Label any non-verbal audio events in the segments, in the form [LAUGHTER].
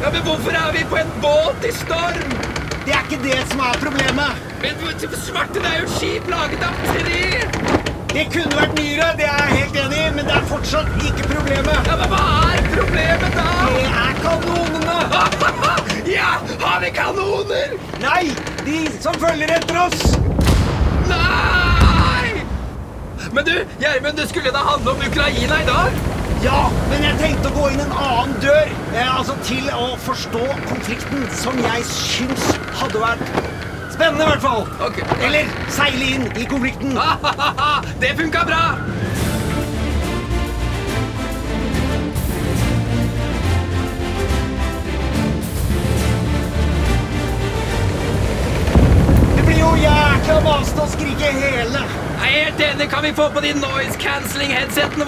Ja, men hvorfor er vi på en båt i storm? Det er ikke det som er problemet. Men svarte, det er jo et skip laget av tre! Det kunne vært myra, det er jeg helt enig i, men det er fortsatt ikke problemet. Ja, men hva er problemet da? Det er kanonene. [LAUGHS] Ja, har vi kanoner? Nei, de som følger etter oss. Nei! Men du, Gjermund, det skulle da handle om Ukraina i dag? Ja, men jeg tenkte å gå inn en annen dør. Eh, altså til å forstå konflikten, som jeg syns hadde vært spennende, i hvert fall. Okay. Eller seile inn i konflikten. [LAUGHS] Det funka bra! Det blir jo jækla masete å skrike hele. Jeg er helt enig. Kan vi få på de noise cancelling headsetene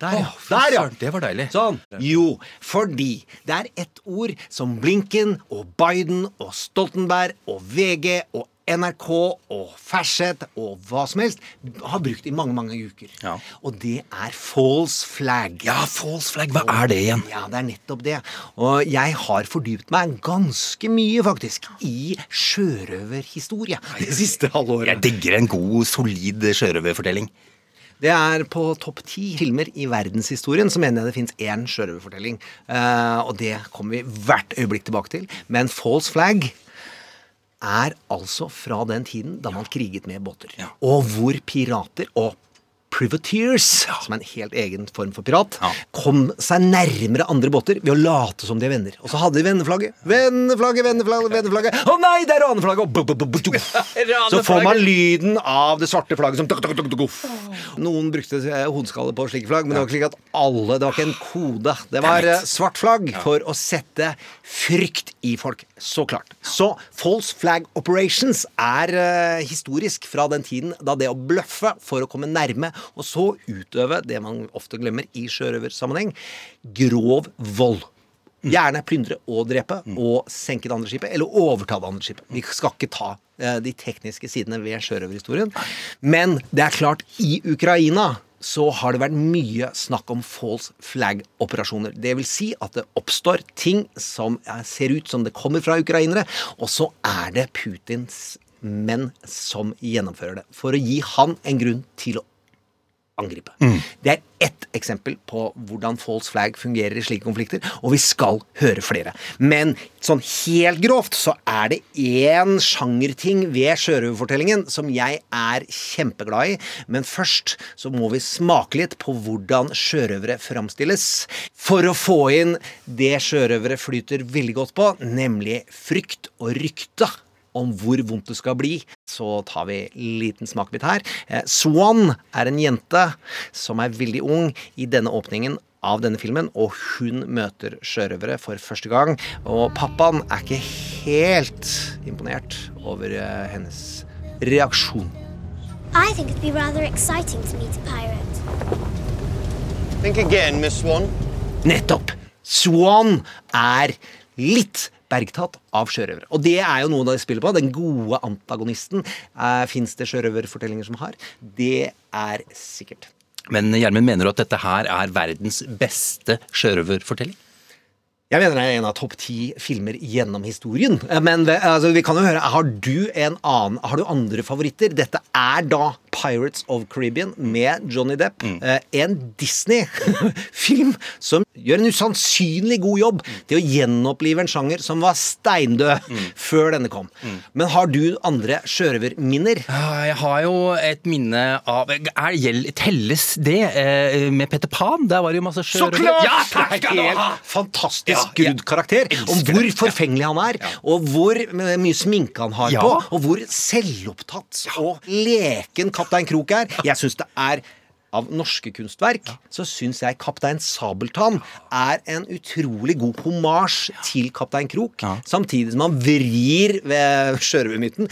Der, oh, Der, ja. Det var deilig. Sånn. Jo, fordi det er ett ord som Blinken og Biden og Stoltenberg og VG og NRK og Ferset og hva som helst har brukt i mange, mange uker. Ja. Og det er false flag. Ja, false flag. Hva er det igjen? Ja, det er nettopp det. Og jeg har fordypt meg ganske mye, faktisk, i sjørøverhistorie det siste halvåret. Jeg digger en god, solid sjørøverfortelling. Det er på topp ti filmer i verdenshistorien så mener jeg det fins én sjørøverfortelling. Uh, og det kommer vi hvert øyeblikk tilbake til. Men false flag er altså fra den tiden da man kriget med båter. Og hvor pirater og privateers, som er en helt egen form for pirat, Ja. kom seg nærmere andre båter ved å late som de er venner. Og så hadde de venneflagget. Venneflagget, venneflagget, venneflagget. Å nei, det er raneflagget! [LAUGHS] Så får man lyden av det svarte flagget som tuk, tuk, tuk, tuk, tuk. Noen brukte eh, hodeskalle på slike flagg, men det var ikke slik at alle Det var ikke en kode. Det var eh, svart flagg for å sette frykt i folk. Så klart. Så false flag operations er eh, historisk fra den tiden da det å bløffe for å komme nærme, og så utøve det man ofte glemmer i sjørøversammenheng, grov vold. Gjerne plyndre og drepe, og senke det andre skipet, eller overta det andre skipet. Vi skal ikke ta eh, de tekniske sidene ved sjørøverhistorien. Men det er klart, i Ukraina så har det vært mye snakk om false flag-operasjoner. Det vil si at det oppstår ting som eh, ser ut som det kommer fra ukrainere, og så er det Putins menn som gjennomfører det. For å gi han en grunn til å angripe. Det er ett eksempel på hvordan false flag fungerer i slike konflikter, og vi skal høre flere. Men sånn helt grovt så er det én sjangerting ved sjørøverfortellingen som jeg er kjempeglad i, men først så må vi smake litt på hvordan sjørøvere framstilles, for å få inn det sjørøvere flyter veldig godt på, nemlig frykt og rykte om hvor vondt det skal bli, så tar vi en liten smakebit her. Eh, Swan er en jente som er veldig ung i denne åpningen av denne filmen, og hun møter sjørøvere for første gang. Og pappaen er ikke helt imponert over eh, hennes reaksjon. I think it'd be rather exciting to meet a pirate. Think again, Miss Swan. Nettopp! Swan er litt bergtatt av sjørøvere. Og det er jo noe de spiller på. Den gode antagonisten eh, fins det sjørøverfortellinger som har. Det er sikkert. Men Gjermund, mener du at dette her er verdens beste sjørøverfortelling? Jeg mener det er en av topp ti filmer gjennom historien. Eh, Men altså, vi kan jo høre, har du en annen Har du andre favoritter? Dette er da Pirates of Caribbean med Johnny Depp. Mm. En Disney-film som gjør en usannsynlig god jobb til å gjenopplive en sjanger som var steindød før denne kom. Men har du andre sjørøverminner? Jeg har jo et minne av er, gjeld- Telles det eh, med Peter Pan? Der var det jo masse Så klart! Ja, takk skal du ha! fantastisk Ja, skrudd karakter. Om hvor forfengelig han er, og hvor mye sminke han har Ja. på, og hvor selvopptatt og leken Kaptein Krok er. Jeg syns det er av norske kunstverk, så syns jeg Kaptein Sabeltann er en utrolig god homasj til Kaptein Krok, samtidig som han vrir ved sjørøvermyten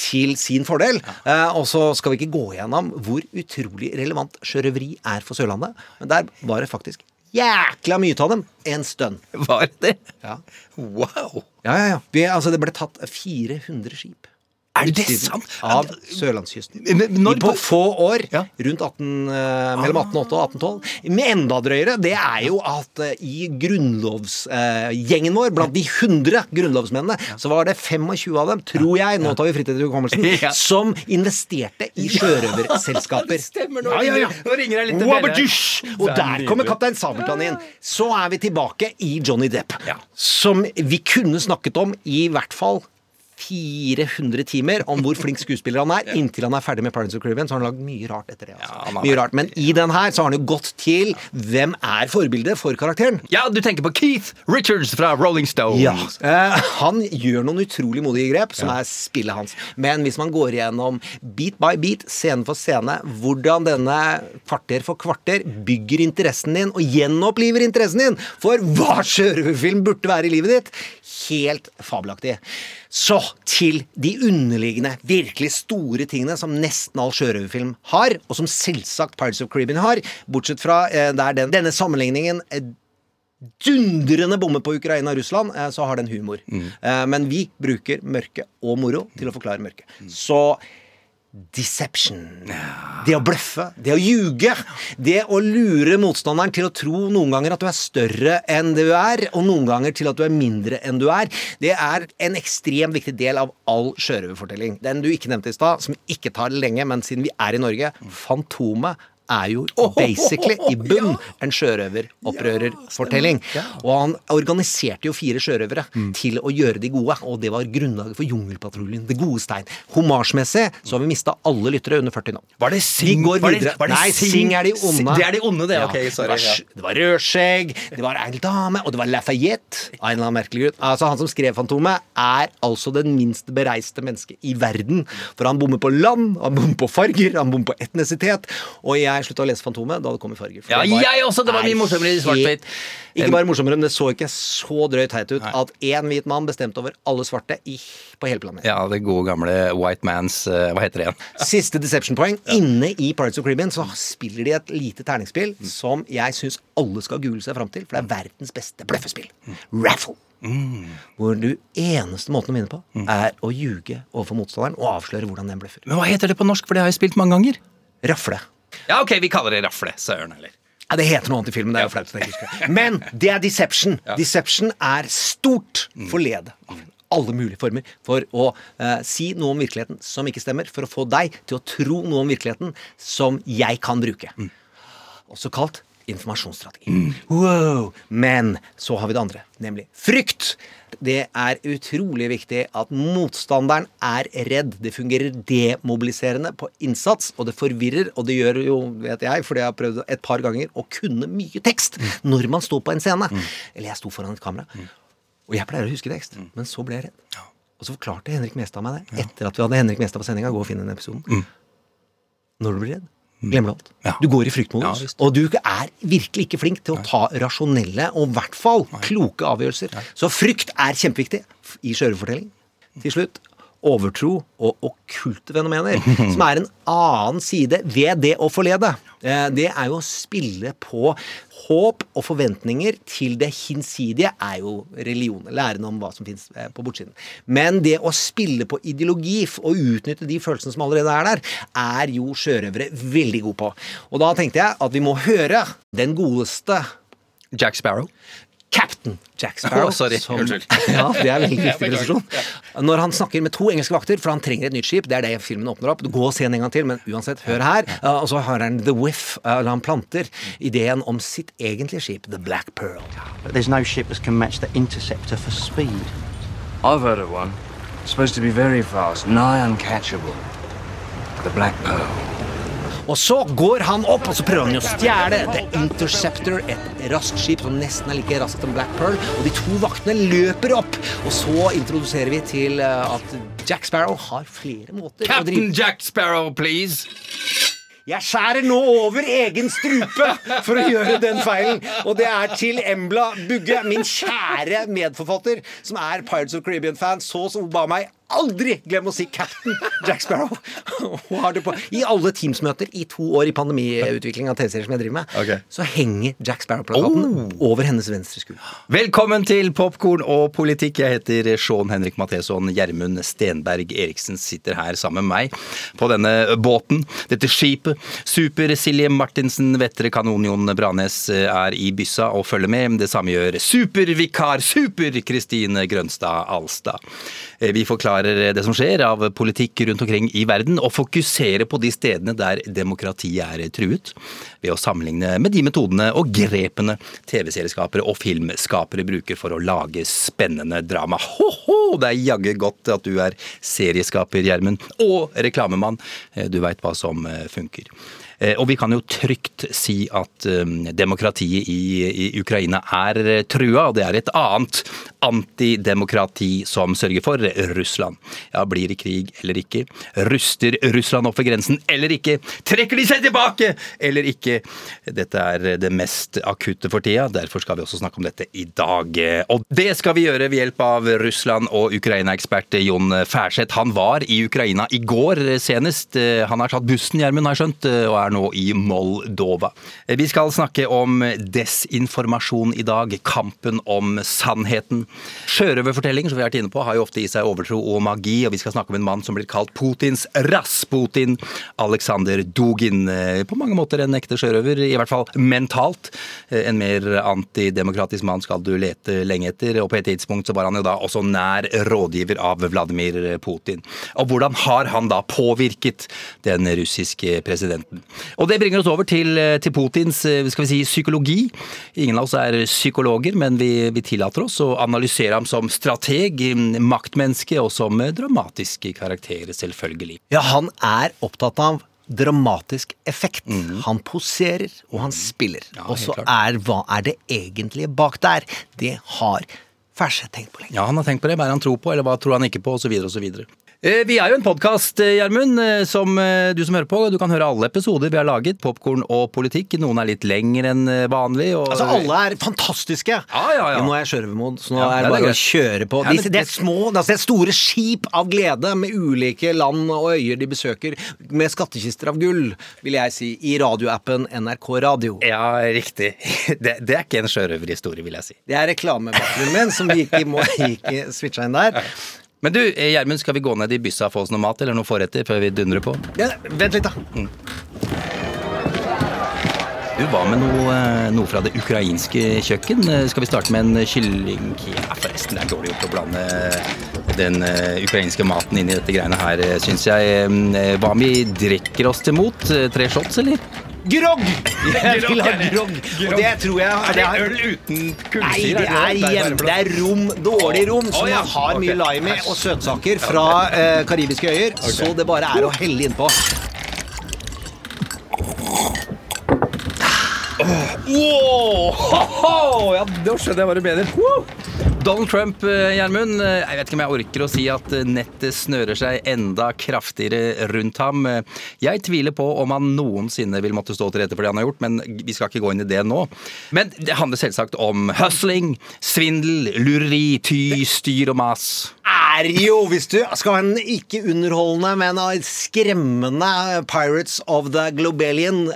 til sin fordel. Eh, og så skal vi ikke gå gjennom hvor utrolig relevant sjørøveri er for Sørlandet, men der var det faktisk jækla mye av dem en stund. Var det? Ja. Wow! Ja, ja, ja. Vi, altså, det ble tatt 400 skip. Er det sant? Av sørlandskysten. Når- på få år, Ja. rundt 18, eh, mellom 1808 og 1812. Med enda drøyere, det er jo at eh, i grunnlovsgjengen vår, blant de 100 grunnlovsmennene, så var det 25 av dem, tror jeg, nå tar vi fritt etter hukommelsen, [LAUGHS] som investerte i sjørøverselskaper. [LAUGHS] Stemmer, nå Ja, ja, ja. nå ringer jeg litt til! Og er der kommer Kaptein Sabeltann inn. Så er vi tilbake i Johnny Depp, som vi kunne snakket om i hvert fall 400 timer om hvor flink skuespiller han er. Inntil han er ferdig med Pirates of Caribbean, så har han lagd mye rart etter det. Altså. mye rart. Men i den her så har han jo gått til hvem er forbildet for karakteren. Ja, du tenker på Keith Richards fra Rolling Stones. Ja. Eh, han gjør noen utrolig modige grep, som er spillet hans. Men hvis man går igjennom beat by beat, scene for scene, hvordan denne kvarter for kvarter bygger interessen din, og gjenoppliver interessen din for hva sjørøverfilm burde være i livet ditt, helt fabelaktig. Så til de underliggende, virkelig store tingene som nesten all sjørøverfilm har, og som selvsagt Pirates of Caribbean har, bortsett fra eh, der den, denne sammenligningen eh, dundrende bommer på Ukraina og Russland, eh, så har den humor. Mm. Men vi bruker mørke og moro til å forklare mørke. Så deception. Det å bløffe, det å ljuge, det å lure motstanderen til å tro noen ganger at du er større enn det du er, og noen ganger til at du er mindre enn du er, det er en ekstremt viktig del av all sjørøverfortelling. Den du ikke nevnte i stad, som ikke tar lenge, men siden vi er i Norge, Fantomet er jo basically i bunn en sjørøveropprørerfortelling. Og han organiserte jo fire sjørøvere til å gjøre de gode, og det var grunnlaget for Jungelpatruljen, Det gode stein. Homasjmessig så har vi mista alle lyttere under 40 nå. Var det Sing? De går Var det- videre. var det Nei, Sing? Sing er de onde. Det er de onde, det. Ja, Ok, sorry, Det var, ja. det var Rødskjegg, det var Eil Dame, og det var Lafayette. Av en eller annen merkelig grunn. Altså, han som skrev Fantomet, er altså den minst bereiste mennesket i verden. For han bommer på land, han bommer på farger, han bommer på etnisitet. Og jeg slutta å lese Fantomet da det kom i farger. for Ja, det var- jeg også. Det var mye er morsommere i svart-hvitt. Ikke bare morsommere, men det så ikke så drøyt teit ut at én hvit mann bestemte over alle svarte i, på hele planeten. Ja, det gode gamle White Man's eh, Hva heter det igjen? Siste deception-poeng. Inne i Pirates of Caribbean så spiller de et lite terningspill som jeg syns alle skal google seg fram til, for det er verdens beste bløffespill. Raffle. Hvor du eneste måten å vinne på, er å ljuge overfor motstanderen og avsløre hvordan den bløffer. Men hva heter det på norsk, for det har jeg spilt mange ganger? Rafle. Ja, ok, vi kaller det rafle. Søren heller. Ja, Det heter noe annet i filmen. det er jo flaut at jeg ikke husker. Men det er deception. Deception er stort forledet av Alle mulige former for å eh, si noe om virkeligheten som ikke stemmer, for å få deg til å tro noe om virkeligheten som jeg kan bruke. Også kalt informasjonsstrategi. Wow! Men så har vi det andre, nemlig frykt. Det er utrolig viktig at motstanderen er redd. Det fungerer demobiliserende på innsats, og det forvirrer, og det gjør jo, vet jeg, fordi jeg har prøvd et par ganger, å kunne mye tekst når man står på en scene. Eller jeg sto foran et kamera. Og jeg pleier å huske tekst, men så ble jeg redd. Og så forklarte Henrik Mestad meg det etter at vi hadde Henrik Mestad på sendinga. Gå og finn den episoden. Når du blir redd, glemmer du alt. Ja. Du går i fryktmodus. Ja, og du er virkelig ikke flink til å ta rasjonelle og i hvert fall kloke avgjørelser. Så frykt er kjempeviktig i sjørøverfortelling. Til slutt overtro og okkulte fenomener, [LAUGHS] som er en annen side ved det å forlede. Eh, Det er jo å spille på håp og forventninger til det hinsidige, er jo religion. Læren om hva som fins på bortsiden. Men det å spille på ideologi og utnytte de følelsene som allerede er der, er jo sjørøvere veldig gode på. Og da tenkte jeg at vi må høre den godeste Jack Sparrow. Captain Jack Sparrow. Oh, sorry. som- Unnskyld. [LAUGHS] ja, det er veldig [LAUGHS] viktig presisjon. Når han snakker med to engelske vakter, for han trenger et nytt skip, det er det filmen åpner opp. Gå og se den en gang til, men uansett, hør her. Uh, og så har han The Whiff, uh, eller han planter ideen om sitt egentlige skip, The Black Pearl. But there's no ship that can match the Interceptor for speed. I've heard of one. Supposed to be very fast, nigh uncatchable. The Black Pearl. Og så går han opp, og så prøver han å stjele The Interceptor, et raskt skip som nesten er like raskt som Black Pearl. Og de to vaktene løper opp, og så introduserer vi til uh, at Jack Sparrow har flere måter å drive Captain Jack Sparrow, please. Jeg skjærer nå over egen strupe for å gjøre den feilen. Og det er til Embla Bugge, min kjære medforfatter, som er Pirates of Caribbean-fan, så som ba meg aldri glem å si Captain Jack Sparrow. [LAUGHS] Hun har det på. I alle Teams-møter i to år i pandemiutvikling av TV-serier som jeg driver med, okay. så henger Jack Sparrow-plakaten over hennes venstre skulder. Velkommen til Popkorn og politikk. Jeg heter Sean Henrik Matheson. Gjermund Stenberg Eriksen sitter her sammen med meg på denne båten, dette skipet. Super-Silje Martinsen Vettre Kanonjon Branes er i byssa og følger med. Det samme gjør supervikar Super-Kristine Grønstad Alstad. Eh, Vi forklarer det som skjer av politikk rundt omkring i verden, og fokuserer på de stedene der demokratiet er truet, ved å sammenligne med de metodene og grepene TV-serieskapere og filmskapere bruker for å lage spennende drama. Ho-ho! Det er jaggu godt at du er serieskaper, Gjermund, og reklamemann. Eh, Du veit hva som eh, funker. Eh, Og vi kan jo trygt si at eh, demokratiet i, Ukraina er eh, trua, og det er et annet antidemokrati som sørger for Russland. Ja, blir det krig eller ikke? Ruster Russland opp ved grensen eller ikke? Trekker de seg tilbake eller ikke? Dette er det mest akutte for tida, derfor skal vi også snakke om dette i dag. Og det skal vi gjøre ved hjelp av Russland- og Ukraina-ekspert Jon Færseth. Han var i Ukraina i går senest. Han har tatt bussen, Gjermund, har jeg skjønt, og er nå i Moldova. Vi skal snakke om desinformasjon i dag, kampen om sannheten. Sjørøverfortellinger, som vi har vært inne på, har jo ofte i seg overtro og magi, og vi skal snakke om en mann som blir kalt Putins Rasputin, Alexander Dugin. På mange måter en ekte sjørøver, i hvert fall mentalt. En mer antidemokratisk mann skal du lete lenge etter, og på et tidspunkt så var han jo da også nær rådgiver av Vladimir Putin. Og hvordan har han da påvirket den russiske presidenten? Og det bringer oss over til, til Putins skal vi si, psykologi. Ingen av oss er psykologer, men vi, vi tillater oss å analysere ham som strateg, maktmenneske og som dramatisk karakter, selvfølgelig. Ja, han er opptatt av dramatisk effekt. Han poserer, og han spiller. Mhm. Ja, og så er hva er det egentlige bak der? Det har Færseth tenkt på lenge. Ja, han har tenkt på det. Hva er han tror på, eller hva tror han ikke på, osv. osv. Eh, Vi er jo en podkast, Gjermund, eh, som eh, du som hører på. Du kan høre alle episoder vi har laget. Popkorn og politikk. Noen er litt lengre enn eh, vanlig. Og, Altså, alle er fantastiske. Ja, ja, ja. Nå er jeg sjørøvermod, så nå er det bare å kjøre på. De, det er små, altså, det er store skip av glede med ulike land og øyer de besøker, med skattkister av gull, vil jeg si, i radioappen NRK Radio. Ja, riktig. [LAUGHS] Det, det er ikke en sjørøverhistorie, vil jeg si. Det er reklamebakgrunnen min som vi ikke må ikke switcha inn der. Men du, eh, Gjermund, skal vi gå ned i byssa og få oss noe mat eller noe forretter før vi dundrer på? Ja, vent litt, da. Du, Hva med noe, eh, noe fra det ukrainske kjøkken? Eh, Skal vi starte med en kylling... Ja, forresten, det er dårlig gjort å blande den ukrainske maten inn i dette greiene her, syns jeg. Eh, Hva om vi drikker oss til mot? Tre shots, eller? Grogg! Jeg vil ha grogg. Og det tror jeg det er, uten Nei, det er hjemme. det er rom, dårlig rom, som oh, ja. har mye lime i, og søtsaker fra eh, karibiske øyer. Så det bare er å helle innpå. Wow! Ho-ho! Ja, da skjønner jeg hva du mener. Woo! Donald Trump, eh, Gjermund. eh, Jeg vet ikke om jeg orker å si at eh, nettet snører seg enda kraftigere rundt ham. Jeg tviler på om han noensinne vil måtte stå til rette for det han har gjort, men vi skal ikke gå inn i det nå. Men det handler selvsagt om hustling, svindel, lureri, ty, styr og mas. er jo, hvis du skal ha en ikke underholdende, men en skremmende Pirates of the Globalian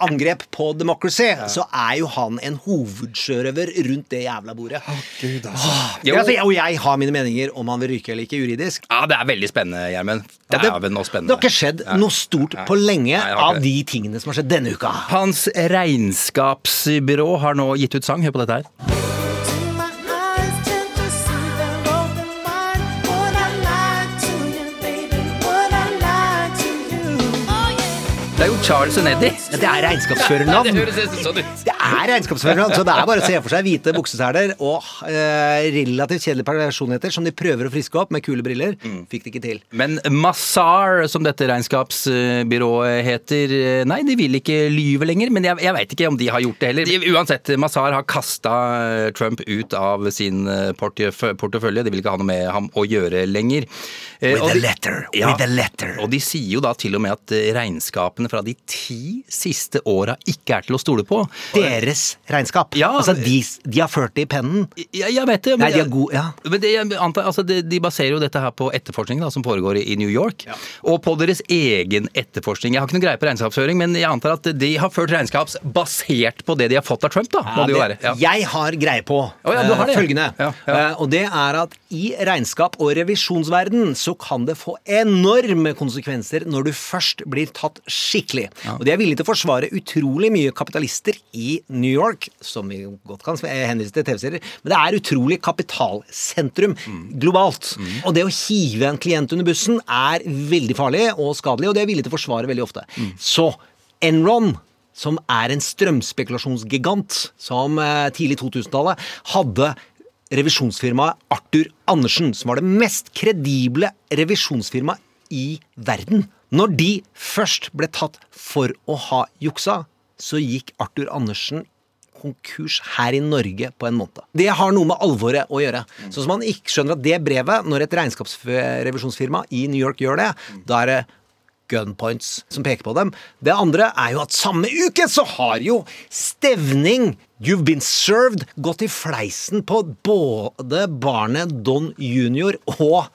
angrep på democracy, så er jo han en hovedsjørøver rundt det jævla bordet. Jo. Ja, altså, og jeg har mine meninger om han vil ryke eller ikke juridisk. Ja, det er veldig spennende, Gjermund. Ja, Dæven og det spennende. har ikke skjedd Nei. noe stort Nei. på lenge Nei, jeg har av ikke de tingene som har skjedd denne uka. Hans regnskapsbyrå har nå gitt ut sang. Hør på dette her. Det er jo Charles og Neddy. Ja, Det er regnskapsførernavn. Det høres nesten sånn ut. Det er regnskapsførernavn, så det er bare å se for seg hvite bukseseler og eh, relativt kjedelige personligheter som de prøver å friske opp med kule briller. Mm. Fikk det ikke til. Men Mazar, som dette regnskapsbyrået heter, eh, nei, de vil ikke lyve lenger. Men jeg, jeg veit ikke om de har gjort det heller. De, uansett, Mazar har kasta Trump ut av sin eh, portefølje. De vil ikke ha noe med ham å gjøre lenger. Eh, With a de- letter, Ja. with a letter. Og de sier jo da til og med at eh, regnskapene fra de ti siste åra ikke er til å stole på. Deres regnskap. Ja. altså, de, de har ført det i pennen. Jeg, jeg vet det. Nei, de er gode, ja. Men det, antar, altså de, de baserer jo dette her på etterforskning da, som foregår i, i New York, og på deres egen etterforskning. Jeg har ikke noe greie på regnskapsføring, men jeg antar at de har ført regnskaps basert på det de har fått av Trump, da. Må det jo være. Ja. Jeg har greie på oh, ja, du har eh, det, følgende. Ja, ja. Eh, og det er at i regnskap og revisjonsverden så kan det få enorme konsekvenser når du først blir tatt skikkelig. Og de er villige til å forsvare utrolig mye kapitalister i New York, som vi godt kan henvise til TV-serier, men det er utrolig kapitalsentrum Mm. globalt. Og det å hive en klient under bussen er veldig farlig og skadelig, og de er villige til å forsvare veldig ofte. Mm. Så Enron som er en strømspekulasjonsgigant, som eh, tidlig 2000-tallet hadde revisjonsfirmaet Arthur Andersen, som var det mest kredible revisjonsfirmaet i verden. Når de først ble tatt for å ha juksa, så gikk Arthur Andersen konkurs her i Norge på en måned. Det har noe med alvoret å gjøre. Sånn som man ikke skjønner at det brevet, når et regnskapsrevisjonsfirma i New York gjør det, da er det gunpoints som peker på dem. Det andre er jo at samme uke så har jo stevning You've been served gått i fleisen på både barnet Don Junior og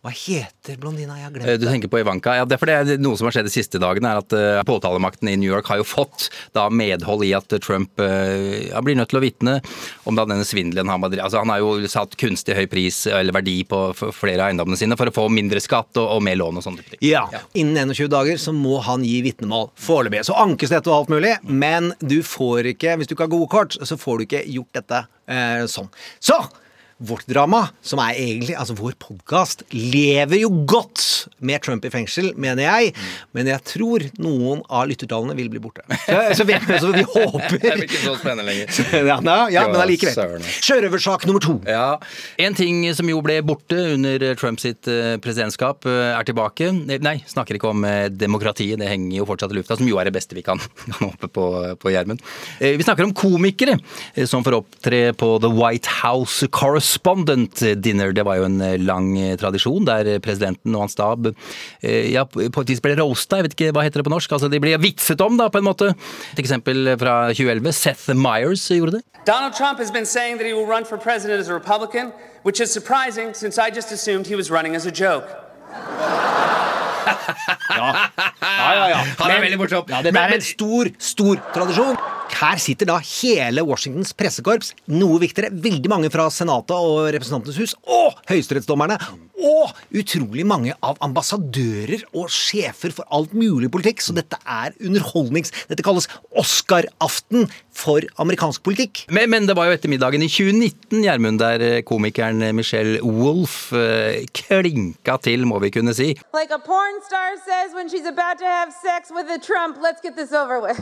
Hva heter blondina? Jeg har glemt det. Du tenker på Ivanka. Ja, det er fordi det noe som har skjedd de siste dagene, er at uh, påtalemakten i New York har jo fått da medhold i at Trump uh, blir nødt til å vitne om da denne svindelen han har. Altså, han har jo satt kunstig høy pris eller verdi på flere av eiendommene sine for å få mindre skatt og, og mer lån og sånne type ting. Ja. Innen 21 dager så må han gi vitnemål. Foreløpig. Så ankes dette og alt mulig, men du får ikke, hvis du ikke har gode kort, så får du ikke gjort dette uh, sånn. Så! Vårt drama, som er egentlig altså vår podkast, lever jo godt med Trump i fengsel, mener jeg. Men jeg tror noen av lyttertallene vil bli borte. Så, så, vi, så vi håper Det blir ikke så spennende lenger. [LAUGHS] ja, ja, ja, men allikevel. Sjørøversak nummer to. Ja. En ting som jo ble borte under Trump sitt eh, presidentskap, eh, er tilbake. Eh, Nei, snakker ikke om demokratiet, det henger jo fortsatt i lufta, som jo er det beste vi kan [LAUGHS] kan håpe på, på Gjermund. Vi snakker om komikere som får opptre på The White House Correspondent Dinner. Det var jo en eh, lang eh, tradisjon der presidenten og hans stab eh, ja, på et vis ble roasta, jeg vet ikke hva heter det på norsk, altså de ble vitset om da, på en måte. Et eksempel fra 2011, Seth Myers gjorde det. Donald Trump has been saying that he will run for president as a Republican, which is surprising since I just assumed he was running as a joke. [LAUGHS] Ja, ja, ja. Han er veldig morsom. Ja, dette er en stor, stor tradisjon. Her sitter da hele Washingtons pressekorps, noe viktigere, veldig mange fra Senatet og Representantenes hus, og høyesterettsdommerne, og utrolig mange av ambassadører og sjefer for alt mulig politikk. Så dette er underholdnings... Dette kalles Oscar-aften for amerikansk politikk. Men, men det var jo ettermiddagen i 2019, Gjermund, der eh, komikeren Michelle Wolff eh, klinka til, må vi kunne si. Like a porn star says when she's about to have sex with a Trump, let's get this over with.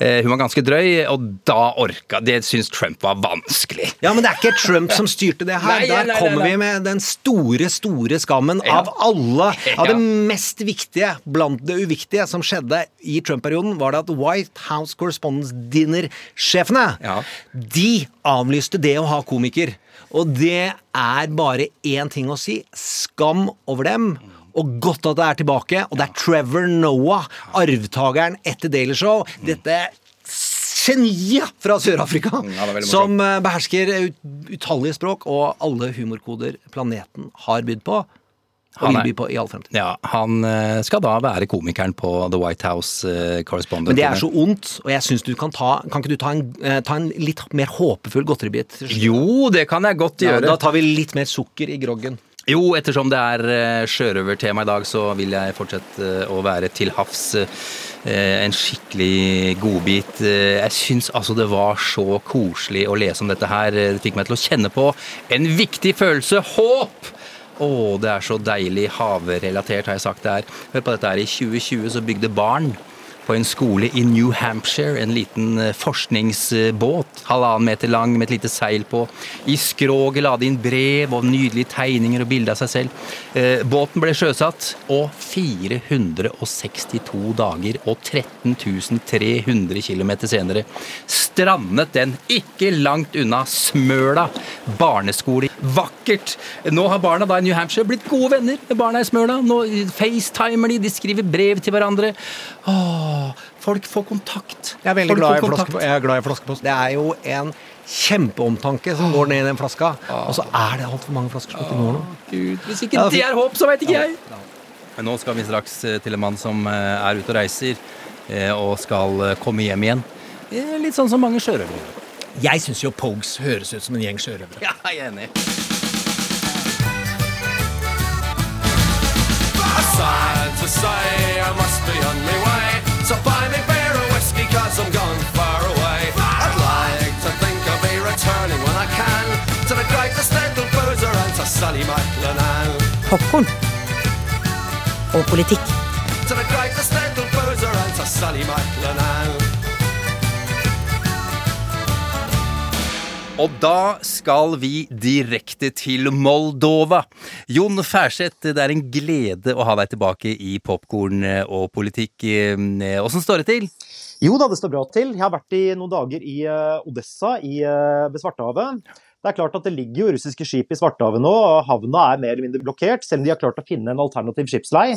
Eh, Hun var ganske drøy, og da orka Det syns Trump var vanskelig. Ja, men det er ikke Trump som styrte det her. Nei, Der kommer vi med den store, store skammen Ja. av alle. Av det mest viktige blant det uviktige som skjedde i Trump-perioden, var det at White House Correspondence Dinner-sjefene De avlyste det å ha komiker. Og det er bare én ting å si. Skam over dem. Og godt at det er tilbake. Og det er Trevor Noah, arvtakeren etter Daily Show. Dette geniet fra Sør-Afrika, veldig morsom. som eh, behersker ut- utallige språk og alle humorkoder planeten har bydd på. Og Han vil by på i all fremtid. Ja, Han eh, skal da være komikeren på The White House uh, Correspondent. Men det er så ondt, og jeg syns du kan ta Kan ikke du ta en, uh, ta en litt mer håpefull godteribit? Jo, det kan jeg godt Ja, gjøre. da tar vi litt mer sukker i groggen. Jo, ettersom det er eh, sjørøvertema i dag, så vil jeg fortsette eh, å være til havs. eh, En skikkelig godbit. Jeg syns altså det var så koselig å lese om dette her. Det fikk meg til å kjenne på en viktig følelse håp! Å, det er så deilig havrelatert, har jeg sagt det er. Hør på dette her. I 2020 så bygde barn på en skole i New Hampshire en liten eh, forskningsbåt, halvannen meter lang med et lite seil på. I skroget la de inn brev og nydelige tegninger og bilder av seg selv. Eh, Båten ble sjøsatt, og 462 dager og 13 300 km senere strandet den ikke langt unna Smøla barneskole Vakkert. Nå har barna da i New Hampshire blitt gode venner med barna i Smøla. Nå facetimer de, de skriver brev til hverandre. Åh, folk får kontakt. Jeg er veldig Folk glad i, kontakt. flaske, jeg er glad i flaskepost. Det er jo en kjempeomtanke som går ned i den flaska, og så er det altfor mange flasker som ikke når noe. Gud, hvis ikke det er håp, så veit ikke jeg. Men nå skal vi straks eh, til en mann som eh, er ute og reiser, eh, og skal komme hjem igjen. Litt sånn som mange sjørøvere. Jeg syns jo Pogues høres ut som en gjeng sjørøvere. Ja, jeg er enig. Side to side, I must be on my way. So buy me beer or whiskey, cause I'm gone far away. I'd like to think I'll be returning when I can to the greatest little boozer and to Sally McLennan. Popkorn og politikk. To the greatest little boozer and to Sally McLennan. Og da skal vi direkte til Moldova. Jon Færseth, det er en glede å ha deg tilbake i Popkorn og politikk. Åssen står det til? Jo da, det står bra til. Jeg har vært i noen dager i eh, Odessa i, eh, Svartehavet. Det er klart at det ligger jo russiske skip i Svartehavet nå, og havna er mer eller mindre blokkert, selv om de har klart å finne en alternativ skipslei.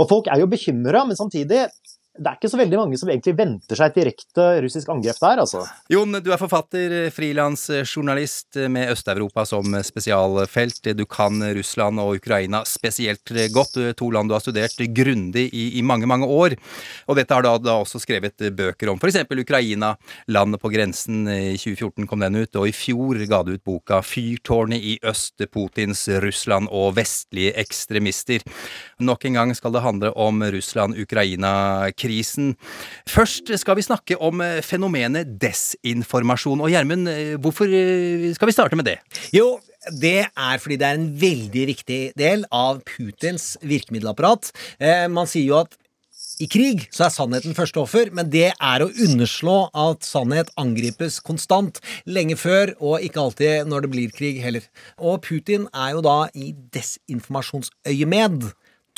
Og folk er jo bekymra, men samtidig det er ikke så veldig mange som egentlig venter seg et direkte russisk angrep der, altså. Jon, du er forfatter, frilansjournalist med Øst-Europa som spesialfelt. Du kan Russland og Ukraina spesielt godt, to land du har studert grundig i, i mange, mange år. Og dette har du da, også skrevet bøker om, f.eks. Ukraina, landet på grensen. I 2014 kom den ut, og i fjor ga du ut boka Fyrtårnet i øst, Putins Russland og vestlige ekstremister. Nok en gang skal det handle om Russland-Ukraina-krisen. Først skal vi snakke om eh, fenomenet desinformasjon. Og Gjermund, eh, hvorfor eh, skal vi starte med det? Jo, det er fordi det er en veldig viktig del av Putins virkemiddelapparat. Man sier jo at i krig så er sannheten første offer, men det er å underslå at sannhet angripes konstant, lenge før, og ikke alltid når det blir krig heller. Og Putin er jo da i desinformasjonsøyemed.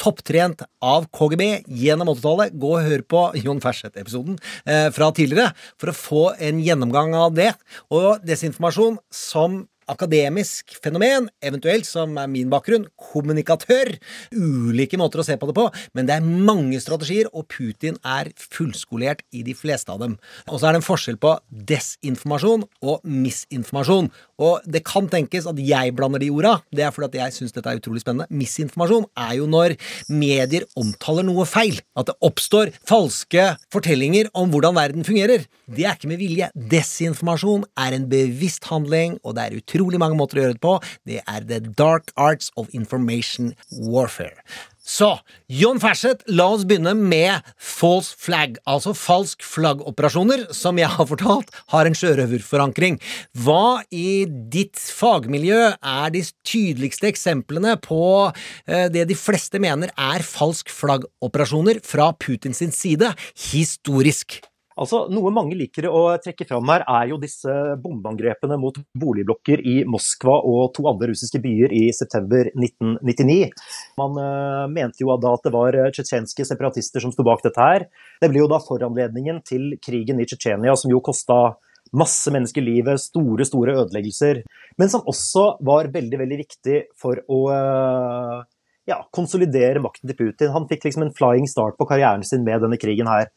Topptrent av KGB gjennom 80-tallet. Gå og hør på Jon Ferseth-episoden eh, fra tidligere for å få en gjennomgang av det. Og desinformasjon som akademisk fenomen, eventuelt, som er min bakgrunn, kommunikatør. Ulike måter å se på det på, men det er mange strategier, og Putin er fullskolert i de fleste av dem. Og så er det en forskjell på desinformasjon og misinformasjon. Og det kan tenkes at jeg blander de orda. Det er fordi at jeg syns dette er utrolig spennende. Misinformasjon er jo når medier omtaler noe feil. At det oppstår falske fortellinger om hvordan verden fungerer. Det er ikke med vilje. Desinformasjon er en bevisst handling, og det er utrolig mange måter å gjøre det på. Det er the dark arts of information warfare. Så, John Ferseth, la oss begynne med false flag, altså falsk flaggoperasjoner, som jeg har fortalt har en sjørøverforankring. Hva i ditt fagmiljø er de tydeligste eksemplene på eh, det de fleste mener er falsk flaggoperasjoner fra Putins side, historisk? Altså, Noe mange liker å trekke fram her, er jo disse bombeangrepene mot boligblokker i Moskva og to andre russiske byer i september 1999. Man uh, mente jo da at det var tsjetsjenske separatister som sto bak dette her. Det ble jo da foranledningen til krigen i Tsjetsjenia, som jo kosta masse mennesker livet, store, store ødeleggelser. Men som også var veldig, veldig viktig for å uh, ja, konsolidere makten til Putin. Han fikk liksom en flying start på karrieren sin med denne krigen her.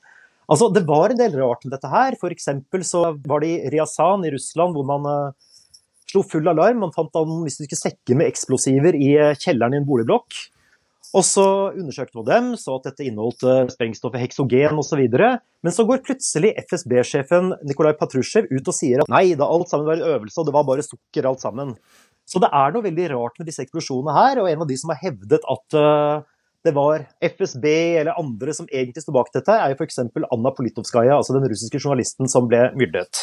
Altså, Det var en del rart med dette her. For eksempel så var det i Ryazan i Russland hvor man uh, slo full alarm. Man fant an mystiske sekker med eksplosiver i uh, kjelleren i en boligblokk. Og så undersøkte man dem, så at dette inneholdt uh, sprengstoffet heksogen osv. Men så går plutselig FSB-sjefen Nikolai Patrusjev ut og sier at nei, da alt sammen var en øvelse, og det var bare sukker alt sammen. Så det er noe veldig rart med disse eksplosjonene her, og en av de som har hevdet at det var FSB eller andre som egentlig sto bak dette, er jo f.eks. Anna Politovskaja, altså den russiske journalisten som ble myrdet.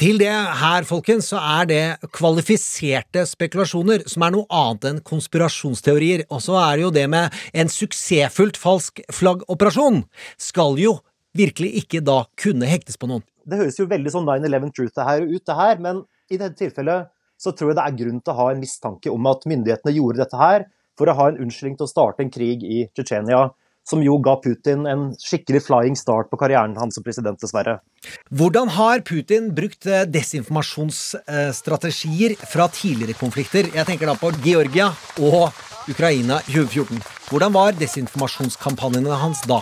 Til det her, folkens, så er det kvalifiserte spekulasjoner, som er noe annet enn konspirasjonsteorier. Og så er det jo det med en suksessfullt falsk flaggoperasjon skal jo virkelig ikke da kunne hektes på noen. Det høres jo veldig sånn 9-11 truth det her ut, det her, men i dette tilfellet så tror jeg det er grunn til å ha en mistanke om at myndighetene gjorde dette her for å ha en unnskyldning til å starte en krig i Tsjetsjenia som jo ga Putin en skikkelig flying start på karrieren hans som president, dessverre. Hvordan har Putin brukt eh, desinformasjonsstrategier fra tidligere konflikter? Jeg tenker da på Georgia og Ukraina 2014. Hvordan var desinformasjonskampanjene hans da?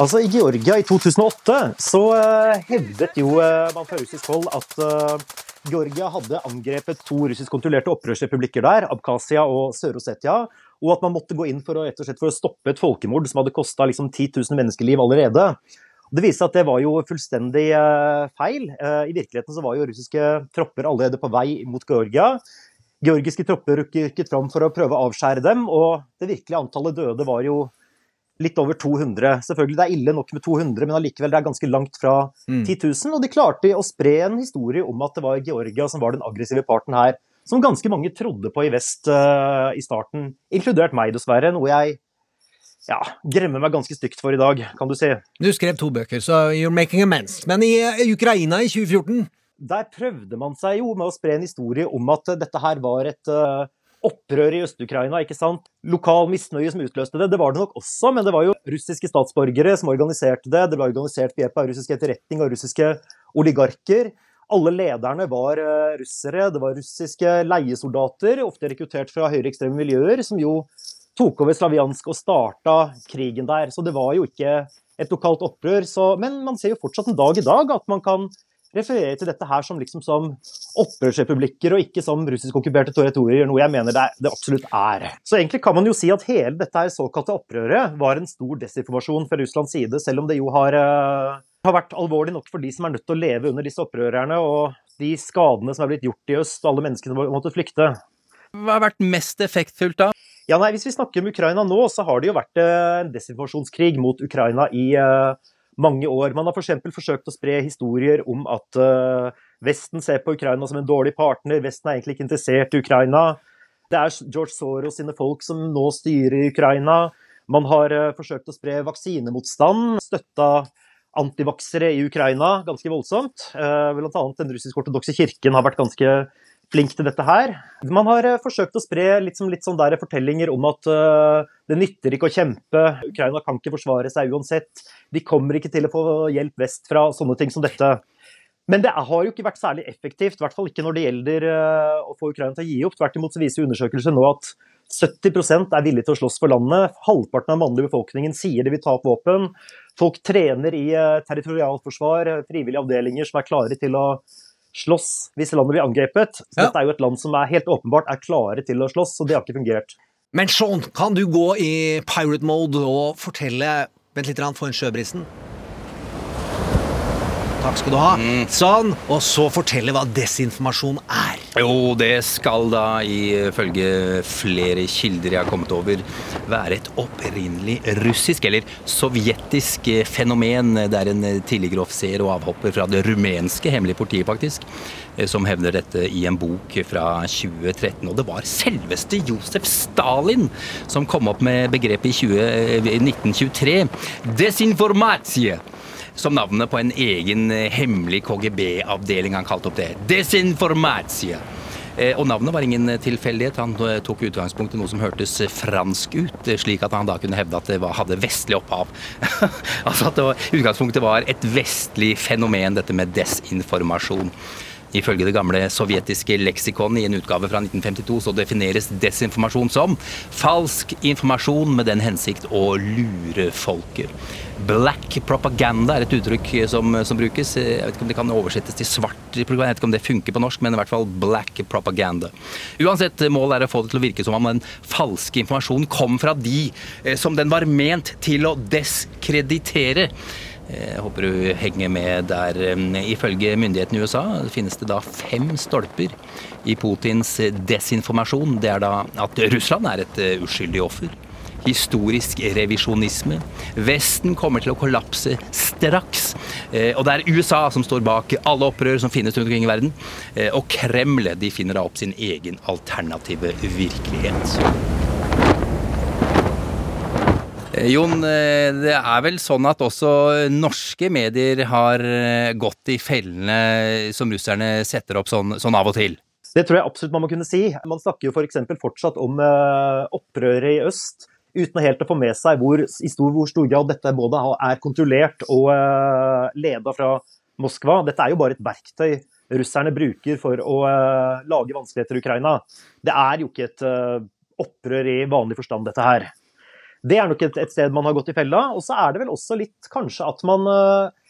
Altså, I Georgia i 2008 så eh, hevdet jo eh, man fra russisk hold at eh, Georgia hadde angrepet to russisk-kontrollerte opprørsrepublikker der, Abkhasia og Sør-Ossetia, og at man måtte gå inn for å, slett for å stoppe et folkemord som hadde kosta liksom 10 000 menneskeliv allerede. Det viste seg at det var jo fullstendig eh, feil. Eh, I virkeligheten så var jo russiske tropper allerede på vei mot Georgia. Georgiske tropper rukket fram for å prøve å avskjære dem, og det virkelige antallet døde var jo litt over 200. Selvfølgelig det er ille nok med 200, men allikevel det er ganske langt fra Mm. 10 000. Og de klarte å spre en historie om at det var Georgia som var den aggressive parten her, som ganske mange trodde på i vest uh, i starten, inkludert meg dessverre, noe jeg ja, gremmer meg ganske stygt for i dag, kan du si. Du skrev to bøker, så you're making amends. Men i eh, Ukraina i 2014 Der prøvde man seg jo med å spre en historie om at eh, dette her var et uh, opprør i Øst-Ukraina, ikke sant? Lokal misnøye som utløste det. Det var det nok også, men det var jo russiske statsborgere som organiserte det. Det ble organisert ved hjelp av russisk etterretning og russiske oligarker. Alle lederne var eh, russere. Det var russiske leiesoldater, ofte rekruttert fra høyreekstreme miljøer, som jo tok over Slaviansk og starta krigen der. Så det var jo ikke et lokalt opprør. Så, men man ser jo fortsatt en dag i dag at man kan referere til dette her som liksom som opprørsrepublikker og ikke som russisk-okkuperte territorier, noe jeg mener det, det absolutt er. Så egentlig kan man jo si at hele dette her såkalte opprøret var en stor desinformasjon fra Russlands side, selv om det jo har, eh, har vært alvorlig nok for de som er nødt til å leve under disse opprørerne, og de skadene som er blitt gjort i øst, alle menneskene som har måttet flykte. Hva har vært mest effektfullt da? Ja, nei, Hvis vi snakker om Ukraina nå, så har det jo vært eh, en desinformasjonskrig mot Ukraina i uh, mange år. Man har f.eks. For forsøkt å spre historier om at uh, Vesten ser på Ukraina som en dårlig partner, Vesten er egentlig ikke interessert i Ukraina. Det er George Soros sine folk som nå styrer Ukraina. Man har uh, forsøkt å spre vaksinemotstand, støtta antivaksere i Ukraina ganske voldsomt. Eh, Blant annet den russisk-ortodokse kirken har vært ganske flink til dette her. Man har eh, forsøkt å spre litt, som, litt sånn der fortellinger om at eh, det nytter ikke å kjempe, Ukraina kan ikke forsvare seg uansett, de kommer ikke til å få hjelp vestfra, sånne ting som dette. Men det har jo ikke vært særlig effektivt, i hvert fall ikke når det gjelder å få Ukraina til å gi opp. Tvert imot så viser undersøkelser nå at 70 er villige til å slåss for landet. Halvparten av den mannlige befolkningen sier de vil ta opp våpen. Folk trener i eh, territorialforsvar, eh, frivillige avdelinger som er klare til å slåss hvis landet blir angrepet. Så Ja. Dette er jo et land som er helt åpenbart er klare til å slåss, og det har ikke fungert. Men Sean, kan du gå i pirate mode og fortelle Vent litt, få en sjøbrisen. Takk skal du ha. Sånn. Og så fortelle hva desinformasjon er. Jo, det skal da ifølge flere kilder jeg har kommet over, være et opprinnelig russisk eller sovjetisk fenomen. Det er en tidligere offiser og avhopper fra det rumenske hemmelige politiet, faktisk, som hevner dette i en bok fra 2013. Og det var selveste Josef Stalin som kom opp med begrepet i 20, 1923. Desinformatie som navnet på en egen eh, hemmelig KGB-avdeling han kalte opp det. Desinformatia. Eh, Og navnet var ingen tilfeldighet. Han eh, tok utgangspunkt i noe som hørtes fransk ut, eh, slik at han da kunne hevde at det hadde vestlig opphav. [LAUGHS] altså at var, utgangspunktet var et vestlig fenomen, dette med desinformasjon. Ifølge det gamle sovjetiske leksikon i en utgave fra 1952 så defineres desinformasjon som falsk informasjon med den hensikt å lure folket. Black propaganda er et uttrykk som, som brukes. Jeg vet ikke om det kan oversettes til svart jeg vet ikke om det funker på norsk, men i hvert fall black propaganda. Uansett, målet er å få det til å virke som om den falske informasjonen kom fra de eh, som den var ment til å deskreditere. Jeg håper du henger med der. Ifølge myndighetene i USA finnes det da fem stolper i Putins desinformasjon. Det er da at Russland er et eh, uskyldig offer. Historisk revisjonisme. Vesten kommer til å kollapse straks. Eh, Og det er USA som står bak alle opprør som finnes rundt omkring i verden. Eh, Og Kreml de finner da opp sin egen alternative virkelighet. Eh, Jon, det er vel sånn at også norske medier har gått i fellene som russerne setter opp sånn, sånn av og til? Det tror jeg absolutt man må kunne si. Man snakker jo f.eks. For fortsatt om opprøret i øst. Uten helt å få med seg hvor, i stor, hvor stor grad dette både er kontrollert og uh, leda fra Moskva. Dette er jo bare et verktøy russerne bruker for å uh, lage vanskeligheter i Ukraina. Det er jo ikke et uh, opprør i vanlig forstand, dette her. Det er nok et, et sted man har gått i fella. Og så er det vel også litt kanskje at man eh,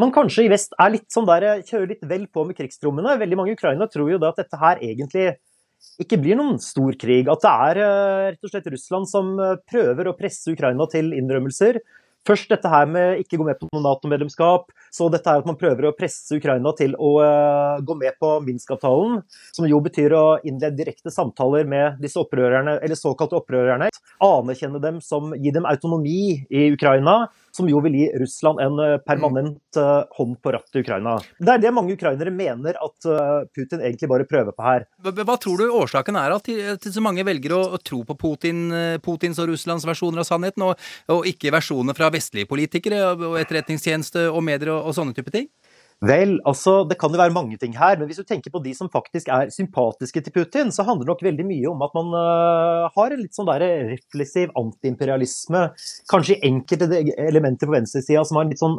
man kanskje i vest er litt sånn der, kjører litt vel på med krigstrommene. Veldig mange ukrainere tror jo da at dette her egentlig ikke blir noen stor krig. At det er eh, rett og slett Russland som eh, prøver å presse Ukraina til innrømmelser. Først dette her med ikke gå med på noe Nato-medlemskap. Så dette her at man prøver å presse Ukraina til å eh, gå med på Minsk-avtalen. Som jo betyr å innlede direkte samtaler med disse opprørerne, eller såkalte opprørerne. Anerkjenne dem som gi dem autonomi i Ukraina. Som jo vil gi Russland en eh, permanent eh, hånd på rattet i Ukraina. Det er det mange ukrainere mener at eh, Putin egentlig bare prøver på her. Hva, tror du årsaken er til, så mange velger å, tro på Putin, Putins og Russlands versjoner av sannheten, og, og ikke versjoner fra vestlige politikere og etterretningstjeneste og medier og, og sånne type ting? Vel, altså, det kan jo være mange ting her, men hvis du tenker på de som faktisk er sympatiske til Putin, så handler det nok veldig mye om at man uh, har en litt sånn der refleksiv antiimperialisme. Kanskje enkelte elementer på venstresida som har en litt sånn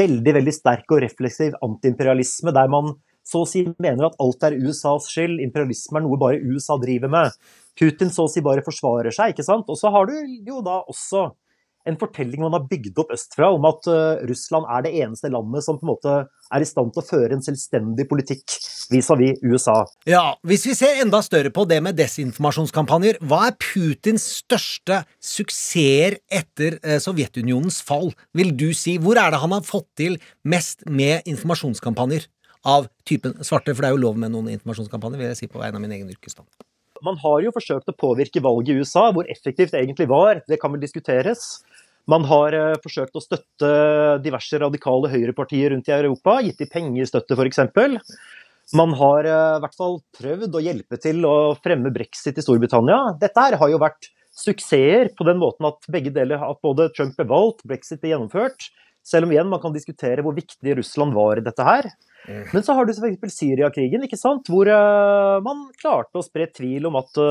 veldig, veldig sterk og refleksiv antiimperialisme, der man så å si mener at alt er USAs skyld, imperialisme er noe bare USA driver med. Putin så å si bare forsvarer seg, ikke sant. Og så har du jo da også en fortelling man har bygd opp østfra om at øh, Russland er det eneste landet som på en måte er i stand til å føre en selvstendig politikk vis-à-vis USA. Ja, Hvis vi ser enda større på det med desinformasjonskampanjer, hva er Putins største suksesser etter eh, Sovjetunionens fall, vil du si? Hvor er det han har fått til mest med informasjonskampanjer av typen svarte? For det er jo lov med noen informasjonskampanjer, vil jeg si på vegne av min egen yrkesstand. Man har jo forsøkt å påvirke valget i USA. Hvor effektivt det egentlig var, det kan vel diskuteres. Man har eh, forsøkt å støtte diverse radikale høyrepartier rundt i Europa, gitt de pengestøtte f.eks. Man har eh, i hvert fall prøvd å hjelpe til å fremme brexit i Storbritannia. Dette her har jo vært suksesser på den måten at begge deler, at både Trump ble valgt, brexit ble gjennomført. Selv om igjen man kan diskutere hvor viktig Russland var i dette her. Men så har du f.eks. Syriakrigen, ikke sant? hvor eh, man klarte å spre tvil om at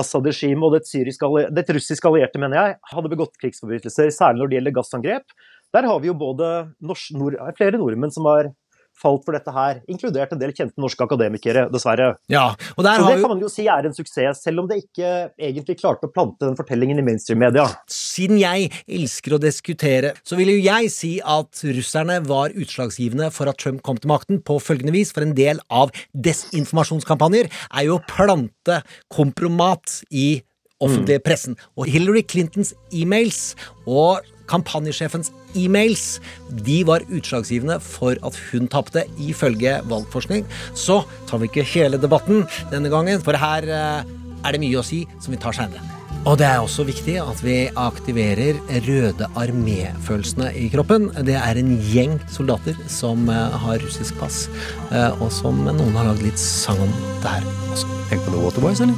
Assad-regimet og det, det russiske allierte, mener jeg, hadde begått krigsforbrytelser, særlig når det gjelder gassangrep. Der har vi jo både nord flere nordmenn som har falt for dette her, inkludert en del kjente norske akademikere, dessverre. Ja, og der Så har det kan man jo si er en suksess, selv om det ikke egentlig klarte å plante den fortellingen i mainstream-media. Siden jeg elsker å diskutere, så vil jo jeg si at russerne var utslagsgivende for at Trump kom til makten på følgende vis, for en del av desinformasjonskampanjer er jo å plante kompromat i offentlige pressen. Og Hillary Clintons e-mails og kampanjesjefens e-mails de var utslagsgivende for at hun tapte, ifølge valgforskning. Så tar vi ikke hele debatten denne gangen, for her eh, er det mye å si som vi tar seinere. Og det er også viktig at vi aktiverer Røde armé-følelsene i kroppen. Det er en gjeng soldater som eh, har russisk pass, eh, og som noen har lagd litt sang om der også. Tenk på The Waterboys, eller?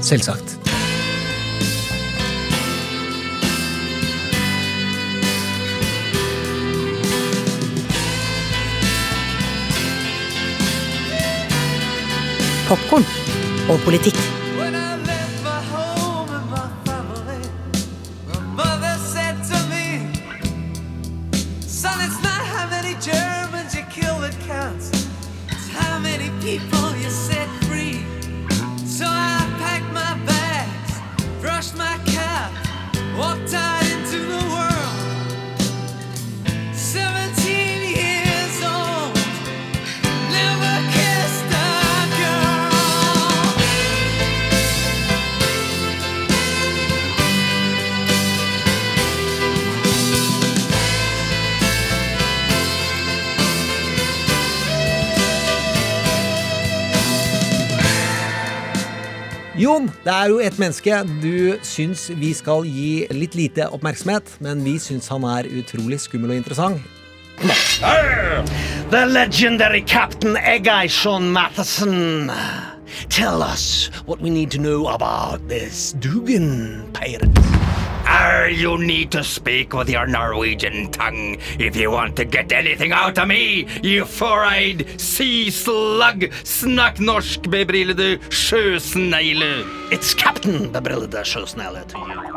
Selvsagt. Popkorn og politikk. Det er jo et menneske du syns vi skal gi litt lite oppmerksomhet, men vi syns han er utrolig skummel og interessant. The legendary Captain Eggai Matheson. Tell us what we need to know about this Dugan pirate. Arr, you need to speak with your Norwegian tongue if you want to get anything out of me, you four-eyed sea slug. Snakk norsk, bebrillede sjøsnegle. It's Captain bebrillede sjøsnegle to you.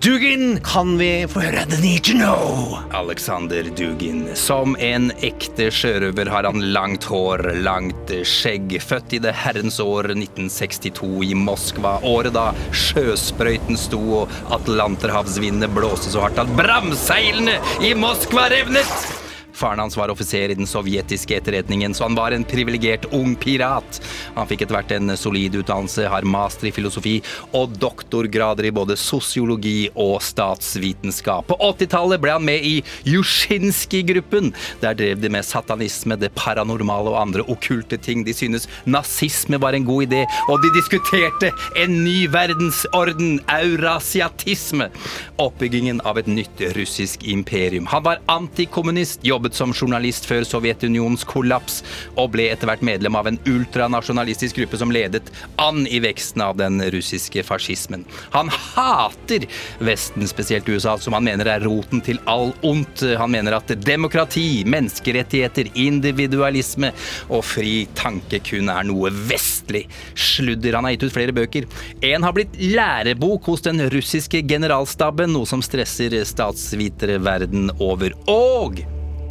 Dugin, kan vi få høre The Need to Know? Alexander Dugin. Som en ekte sjørøver har han langt hår, langt skjegg. Født i det herrens år 1962 i Moskva. Året da sjøsprøyten sto og atlanterhavsvindene blåste så hardt at bramseilene i Moskva revnet. Faren hans var offiser i den sovjetiske etterretningen, så han var en privilegert ung pirat. Han fikk etter hvert en solid utdannelse, har master i filosofi og doktorgrader i både sosiologi og statsvitenskap. På 80-tallet ble han med i Jusjinskij-gruppen. Der drev de med satanisme, det paranormale og andre okkulte ting. De syntes nazisme var en god idé, og de diskuterte en ny verdensorden, eurasiatisme. Oppbyggingen av et nytt russisk imperium. Han var antikommunist, jobbet som journalist før Sovjetunionens kollaps, og ble etter hvert medlem av en ultranasjonalistisk gruppe som ledet an i veksten av den russiske fascismen. Han hater Vesten, spesielt USA, som han mener er roten til all ondt. Han mener at demokrati, menneskerettigheter, individualisme og fri tanke kun er noe vestlig sludder. Han har gitt ut flere bøker. En har blitt lærebok hos den russiske generalstaben, noe som stresser statsvitere verden over. Og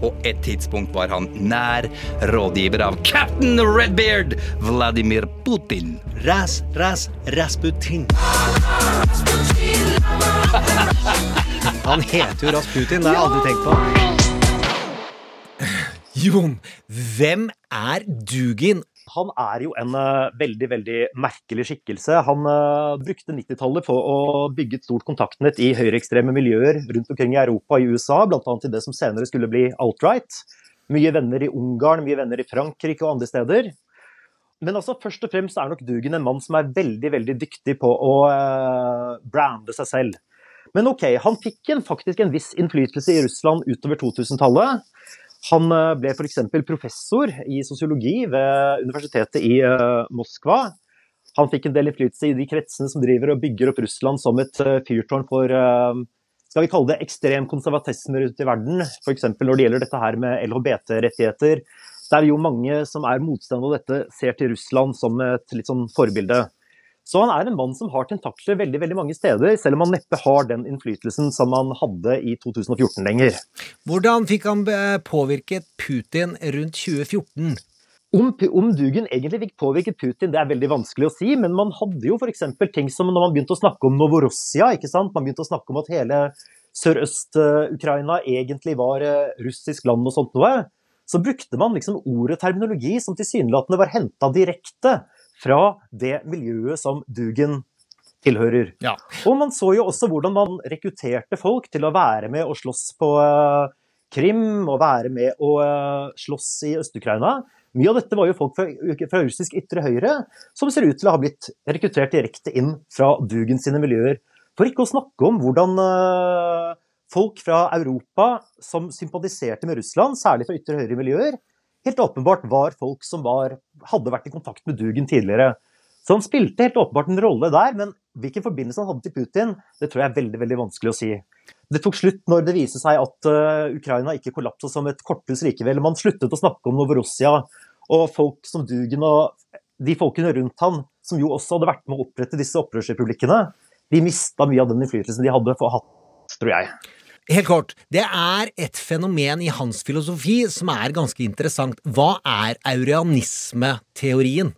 på et tidspunkt var han nær rådgiver av cap'n Redbeard, Vladimir Putin. Ras, ras, Rasputin. [LAUGHS] Han heter jo Rasputin, det har jeg aldri tenkt på. Jon, hvem er Dugin? Han er jo en eh, veldig veldig merkelig skikkelse. Han eh, brukte 90-tallet på å bygge et stort kontaktnett i høyreekstreme miljøer rundt omkring i Europa og i USA, bl.a. i det som senere skulle bli alt-right. Mye venner i Ungarn, mye venner i Frankrike og andre steder. Men altså, først og fremst er nok Dugen en mann som er veldig veldig dyktig på å eh, brande seg selv. Men ok, han fikk en, faktisk en viss innflytelse i Russland utover 2000-tallet. Han eh, ble f.eks. professor i sosiologi ved universitetet i uh, Moskva. Han fikk en del innflytelse i de kretsene som driver og bygger opp Russland som et uh, fyrtårn for skal vi kalle det ekstrem konservatisme rundt i verden. F.eks. når det gjelder dette her med LHBT-rettigheter. Der jo mange som er motstandere av dette, ser til Russland som et litt sånn forbilde. Så han er en mann som har tentakler veldig veldig mange steder, selv om han neppe har den innflytelsen som han hadde i 2014 lenger. Hvordan fikk han eh, påvirket Putin rundt 2014? Om, om Dugen egentlig fikk påvirket Putin, det er veldig vanskelig å si, men man hadde jo f.eks. ting som når man begynte å snakke om Novorossia, ikke sant? man begynte å snakke om at hele Sørøst-Ukraina egentlig var eh, russisk land og sånt noe, så brukte man liksom ordet terminologi som tilsynelatende var henta direkte fra det miljøet som Dugen tilhører. Ja. Og man så jo også hvordan man rekrutterte folk til å være med og slåss på uh, Krim, og være med og uh, slåss i Øst-Ukraina. Mye av dette var jo folk fra, fra, russisk ytre høyre som ser ut til å ha blitt rekruttert direkte inn fra Dugen sine miljøer. For ikke å snakke om hvordan uh, folk fra Europa som sympatiserte med Russland, særlig fra ytre høyre miljøer, helt åpenbart var folk som var, hadde vært i kontakt med Dugen tidligere. Så han spilte helt åpenbart en rolle der, men hvilken forbindelse han hadde til Putin, det tror jeg er veldig veldig vanskelig å si. Det tok slutt når det viste seg at uh, Ukraina ikke kollapsa som et korthus likevel. Man sluttet å snakke om Novorossia og folk som Dugen og de folkene rundt han, som jo også hadde vært med å opprette disse opprørsrepublikkene, de mista mye av den innflytelsen de hadde for hatt, tror jeg. Helt kort, det er et fenomen i hans filosofi som er ganske interessant. Hva er aurianismeteorien?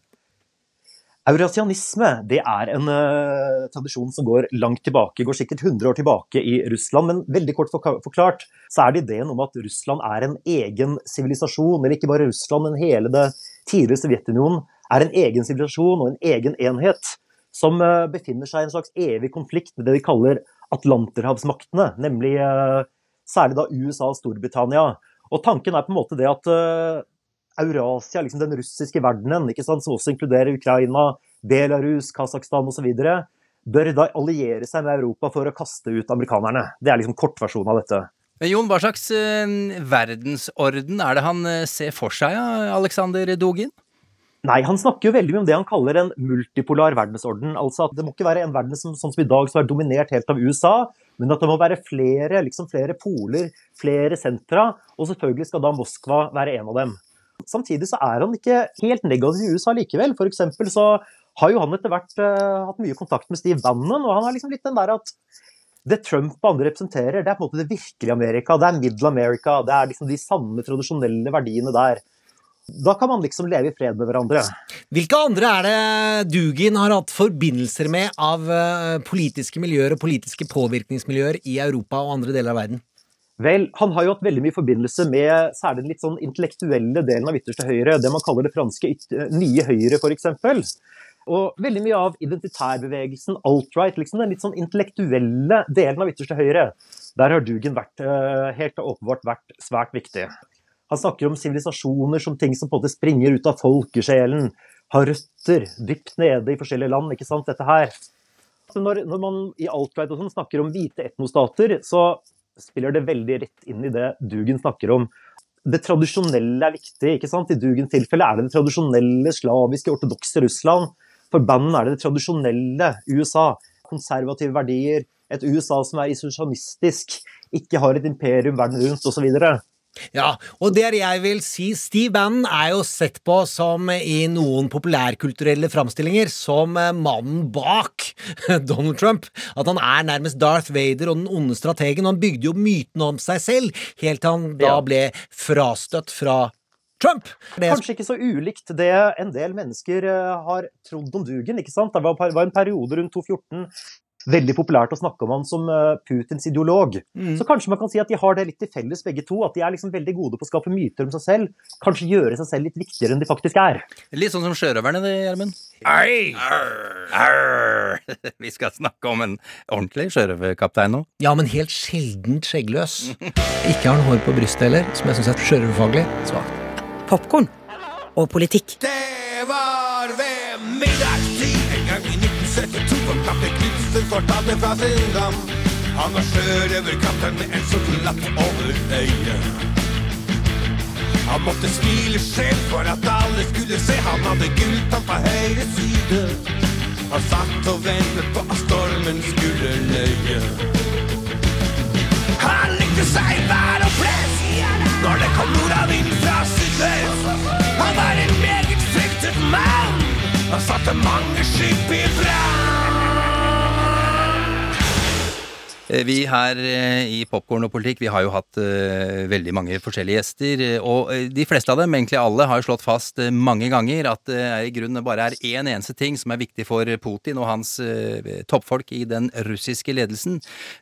Eurasianisme det er en uh, tradisjon som går langt tilbake, går sikkert 100 år tilbake i Russland. Men veldig kort forklart så er det ideen om at Russland er en egen sivilisasjon. Eller ikke bare Russland, men hele det tidligere Sovjetunionen er en egen sivilisasjon og en egen enhet. Som uh, befinner seg i en slags evig konflikt med det de kaller atlanterhavsmaktene, nemlig uh, særlig da USA og Storbritannia. Og tanken er på en måte det at Eurasia, liksom den russiske verdenen, sant, som også inkluderer Ukraina, Belarus, Kasakhstan osv., bør da alliere seg med Europa for å kaste ut amerikanerne. Det er liksom kortversjonen av dette. Men Jon, hva slags eh, verdensorden er det han eh, ser for seg, Aleksander Dogin? Nei, han snakker jo veldig mye om det han kaller en multipolar verdensorden. Altså at det må ikke være en verden som, sånn som i dag som er dominert helt av USA, men at det må være flere, liksom flere poler, flere sentra, og selvfølgelig skal da Moskva være en av dem. Samtidig så er han ikke helt negativ i USA likevel. For eksempel så har jo han etter hvert uh, hatt mye kontakt med Steve Bannon, og han har liksom litt den der at det Trump og andre representerer, det er på en måte det virkelige Amerika. Det er Middle America. Det er liksom de samme tradisjonelle verdiene der. Da kan man liksom leve i fred med hverandre. Hvilke andre er det Dugin har hatt forbindelser med av uh, politiske miljøer og politiske påvirkningsmiljøer i Europa og andre deler av verden? Vel, han har jo hatt veldig mye forbindelse med særlig den litt sånn intellektuelle delen av ytterste høyre. Det man kaller det franske nye høyre, f.eks. Og veldig mye av identitærbevegelsen, alt-right, liksom den litt sånn intellektuelle delen av ytterste høyre, der har Dugan vært, helt åpenbart vært svært viktig. Han snakker om sivilisasjoner som ting som på en måte springer ut av folkesjelen, har røtter dypt nede i forskjellige land, ikke sant, dette her. Når, når man i alt-right og sånn snakker om hvite etnostater, så spiller det veldig rett inn i det Dugen snakker om. Det tradisjonelle er viktig. ikke sant? I Dugens tilfelle er det det tradisjonelle slaviske, ortodokse Russland. For bandet er det det tradisjonelle USA. Konservative verdier, et USA som er isolasjonistisk, ikke har et imperium verden rundt, osv. Ja, og det jeg vil si, Steve Bannon er jo sett på som i noen populærkulturelle framstillinger som mannen bak [LAUGHS] Donald Trump. At han er nærmest Darth Vader og den onde strategen. Han bygde jo myten om seg selv, helt til han da ble frastøtt fra Trump. Kanskje ikke så ulikt det en del mennesker har trodd om Dugen. ikke sant? Det var en periode rundt 2014 veldig populært å snakke om han som Putins ideolog. Mm. Så kanskje man kan si at de har det litt til felles, begge to. At de er liksom veldig gode på å skape myter om seg selv. Kanskje gjøre seg selv litt viktigere enn de faktisk er. Litt sånn som sjørøverne, det, Gjermund. [LAUGHS] Vi skal snakke om en ordentlig sjørøverkaptein nå. Ja, men helt sjeldent skjeggløs. Ikke har han hår på brystet heller, som jeg syns er sjørøverfaglig svakt. Popkorn og politikk. Det var Knutsen fortalte fra sin dam. Han var sjørøverkaptein med en sort lapp over øyet. Han måtte smile skjevt for at alle skulle se. Han hadde gulltann på høyre side. Han satt og ventet på at stormen skulle løye. Han likte seg vær og flest når det kom nordavind fra sydvest. Han var en meget fryktet mann. Han satte mange skip i brann. Vi her i Popkorn og politikk vi har jo hatt uh, veldig mange forskjellige gjester. Og de fleste av dem, egentlig alle, har jo slått fast mange ganger at det i grunnen bare er én eneste ting som er viktig for Putin og hans toppfolk i den russiske ledelsen.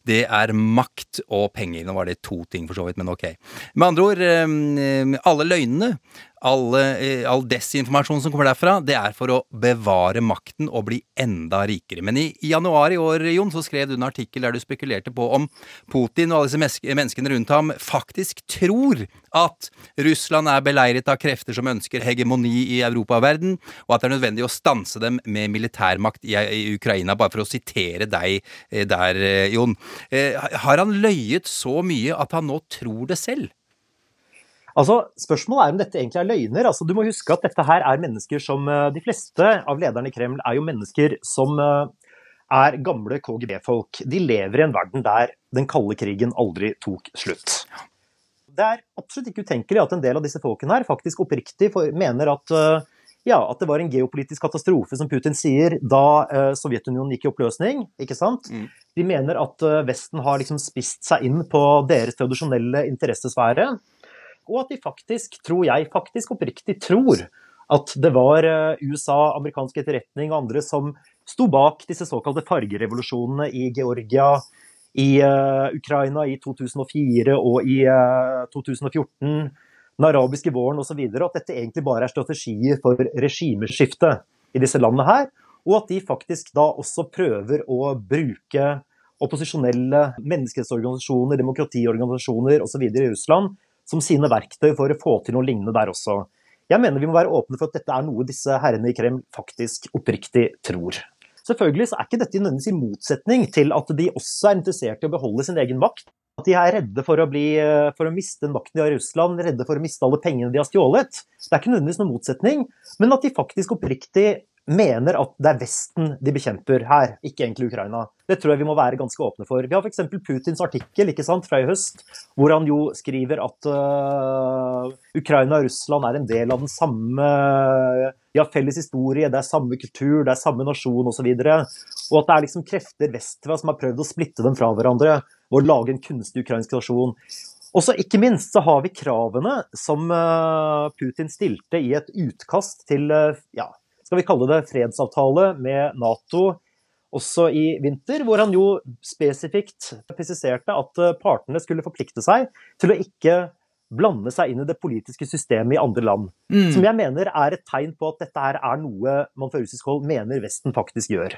Det er makt og penger. Nå var det to ting, for så vidt, men ok. Med andre ord, alle løgnene alle, all desinformasjon som kommer derfra, det er for å bevare makten og bli enda rikere. Men i januar i år, Jon, så skrev du en artikkel der du spekulerte på om Putin og alle disse menneskene rundt ham faktisk tror at Russland er beleiret av krefter som ønsker hegemoni i Europa og verden, og at det er nødvendig å stanse dem med militærmakt i, i Ukraina, bare for å sitere deg der, Jon. Har han løyet så mye at han nå tror det selv? Altså, Spørsmålet er om dette egentlig er løgner. Altså, du må huske at dette her er mennesker som De fleste av lederne i Kreml er jo mennesker som er gamle KGB-folk. De lever i en verden der den kalde krigen aldri tok slutt. Det er absolutt ikke utenkelig at en del av disse folkene her faktisk oppriktig mener at, ja, at det var en geopolitisk katastrofe, som Putin sier, da Sovjetunionen gikk i oppløsning. ikke sant? Mm. De mener at Vesten har liksom spist seg inn på deres tradisjonelle interessesfære og at de faktisk, tror jeg, faktisk oppriktig tror at det var USA, amerikansk etterretning og andre som sto bak disse såkalte fargerevolusjonene i Georgia, i uh, Ukraina i 2004 og i uh, 2014, den arabiske våren osv., at dette egentlig bare er strategier for regimeskifte i disse landene her, og at de faktisk da også prøver å bruke opposisjonelle menneskerettsorganisasjoner, demokratiorganisasjoner osv. i Russland som sine verktøy for å få til noe lignende der også. Jeg mener vi må være åpne for at dette er noe disse herrene i Kreml faktisk oppriktig tror. Selvfølgelig så er ikke dette nødvendigvis i motsetning til at de også er interessert i å beholde sin egen makt. At de er redde for å, bli, for å miste makten de har i Russland, redde for å miste alle pengene de har stjålet. Det er ikke nødvendigvis noen motsetning, men at de faktisk oppriktig mener at det er Vesten de bekjemper her, ikke egentlig Ukraina. Det tror jeg vi må være ganske åpne for. Vi har f.eks. Putins artikkel ikke sant, fra i høst, hvor han jo skriver at uh, Ukraina og Russland er en del av den samme De har felles historie, det er samme kultur, det er samme nasjon osv. Og, så og at det er liksom krefter vestfra som har prøvd å splitte dem fra hverandre og lage en kunstig ukrainsk nasjon. Og så ikke minst så har vi kravene som Putin stilte i et utkast til ja, skal vi kalle det fredsavtale med Nato også i vinter, hvor han jo spesifikt presiserte at partene skulle forplikte seg til å ikke blande seg inn i det politiske systemet i andre land. Mm. Som jeg mener er et tegn på at dette her er noe man fra russisk hold mener Vesten faktisk gjør.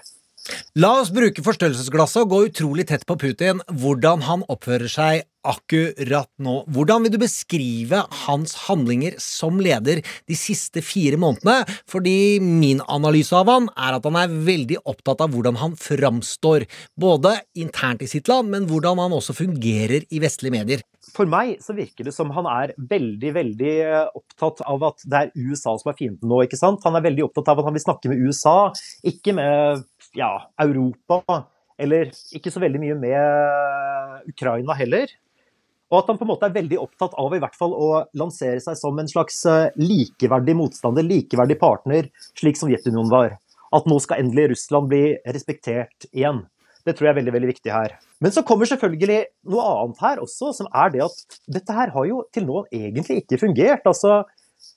La oss bruke forstørrelsesglasset og gå utrolig tett på Putin. Hvordan han oppfører seg akkurat nå. Hvordan vil du beskrive hans handlinger som leder de siste fire månedene? Fordi min analyse av han er at han er veldig opptatt av hvordan han framstår. Både internt i sitt land, men hvordan han også fungerer i vestlige medier. For meg så virker det som han er veldig veldig opptatt av at det er USA som er fienden nå. ikke sant? Han er veldig opptatt av at han vil snakke med USA, ikke med ja, Europa. Eller ikke så veldig mye med Ukraina heller. Og at han på en måte er veldig opptatt av i hvert fall å lansere seg som en slags likeverdig motstander, likeverdig partner, slik Sovjetunionen var. At nå skal endelig Russland bli respektert igjen. Det tror jeg er veldig veldig viktig her. Men så kommer selvfølgelig noe annet her også, som er det at dette her har jo til nå egentlig ikke fungert. Altså,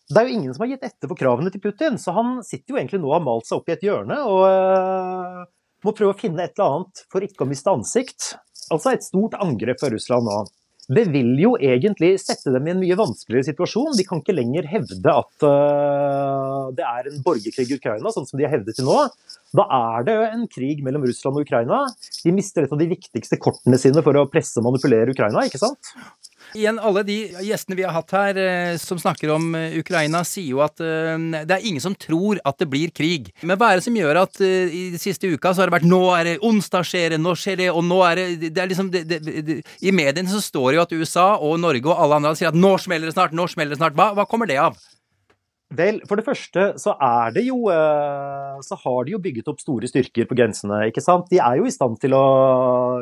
det er jo ingen som har gitt etter for kravene til Putin, så han sitter jo egentlig nå og har malt seg opp i et hjørne og øh, må prøve å finne et eller annet for ikke å miste ansikt. Altså et stort angrep fra Russland nå. Det vil jo egentlig sette dem i en mye vanskeligere situasjon. De kan ikke lenger hevde at uh, det er en borgerkrig i Ukraina, sånn som de har hevdet til nå. Da er det en krig mellom Russland og Ukraina. De mister et av de viktigste kortene sine for å presse og manipulere Ukraina, ikke sant? Igjen, alle de gjestene vi har hatt her eh, som snakker om eh, Ukraina, sier jo at eh, det er ingen som tror at det blir krig. Men hva er det som gjør at i de siste uka så har det vært Nå er det onsdag skjer det, nå skjer det, og nå er det Det er liksom det, det, det, I mediene så står det jo at USA og Norge og alle andre sier at nå smeller det snart, nå smeller det snart. Hva, hva kommer det av? Vel, for det første så er det jo eh, Så har de jo bygget opp store styrker på grensene, ikke sant. De er jo i stand til å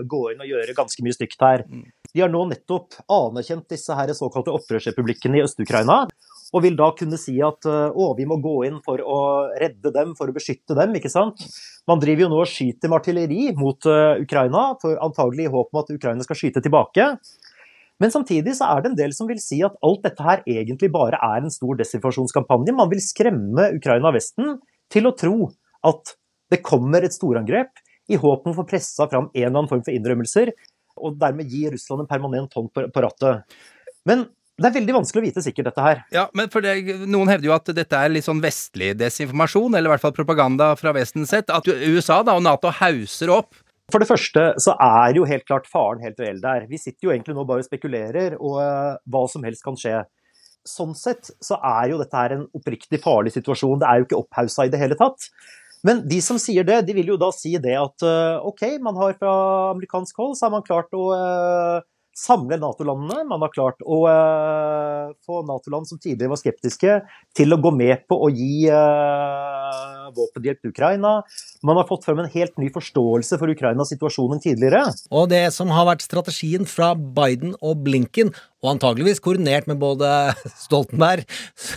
gå inn og gjøre ganske mye stygt her. De har nå nettopp anerkjent disse her såkalte opprørsrepublikkene i Øst-Ukraina. Og vil da kunne si at eh, å, vi må gå inn for å redde dem, for å beskytte dem. ikke sant? Man driver jo nå og skyter med artilleri mot uh, Ukraina, for antagelig i håp om at Ukraina skal skyte tilbake. Men samtidig så er det en del som vil si at alt dette her egentlig bare er en stor desinformasjonskampanje. Man vil skremme Ukraina og Vesten til å tro at det kommer et storangrep, i håp om å få pressa fram en eller annen form for innrømmelser, og dermed gi Russland en permanent hånd på, rattet. Men det er veldig vanskelig å vite sikkert, dette her. Ja, men for det, Noen hevder jo at dette er litt sånn vestlig desinformasjon, eller i hvert fall propaganda fra Vesten sett. At USA da, og Nato hauser opp for det første så er jo helt klart faren helt reell der. Vi sitter jo egentlig nå bare og spekulerer, og uh, hva som helst kan skje. Sånn sett så er jo dette her en oppriktig farlig situasjon. Det er jo ikke opphausa i det hele tatt. Men de som sier det, de vil jo da si det at uh, OK, man har fra amerikansk hold så har man klart å uh, samle Nato-landene. Man har klart å få Nato-land som tidligere var skeptiske, til å gå med på å gi våpenhjelp til Ukraina. Man har fått frem en helt ny forståelse for Ukrainas situasjon enn tidligere. Og det som har vært strategien fra Biden og Blinken, og antageligvis koordinert med både Stoltenberg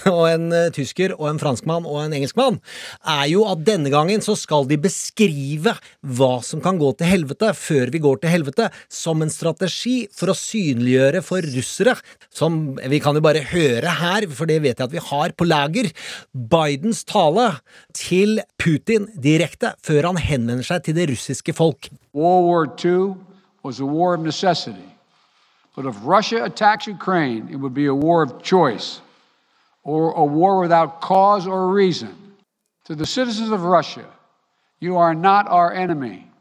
og en uh, tysker og en franskmann og en engelskmann, er jo at denne gangen så skal de beskrive hva som kan gå til helvete før vi går til helvete, som en strategi for å synliggjøre for russere, som vi kan jo bare høre her, for det vet jeg at vi har på lager, Bidens tale til Putin direkte før han henvender seg til det russiske folk. World War II was a war of necessity. But if Russia attacks Ukraine, it would be a war of choice or a war without cause or reason. To the citizens of Russia, you are not our enemy.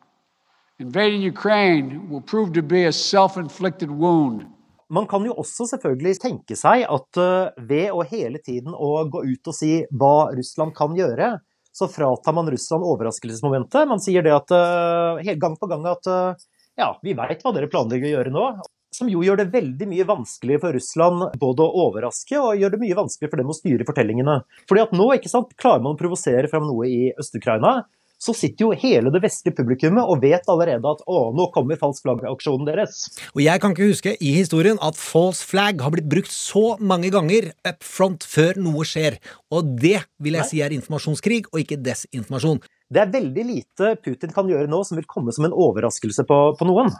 Invading Ukraine will prove to be a self inflicted wound. Man kan jo også selvfølgelig tenke seg at uh, ved å hele tiden å gå ut og si hva Russland kan gjøre, så fratar man Russland overraskelsesmomentet. Man sier det at uh, gang på gang at uh, ja, vi veit hva dere planlegger å gjøre nå. Som jo gjør det veldig mye vanskeligere for Russland både å overraske og gjør det mye vanskeligere for dem å styre fortellingene. Fordi at nå ikke sant, klarer man å provosere fram noe i Øst-Ukraina, så sitter jo hele det vestlige publikummet og vet allerede at å, nå kommer falsk flagg-aksjonen deres. Og jeg kan ikke huske i historien at false flag har blitt brukt så mange ganger up front før noe skjer. Og det vil jeg si er informasjonskrig, og ikke desinformasjon. Det er veldig lite Putin kan gjøre nå som vil komme som en overraskelse på, på noen.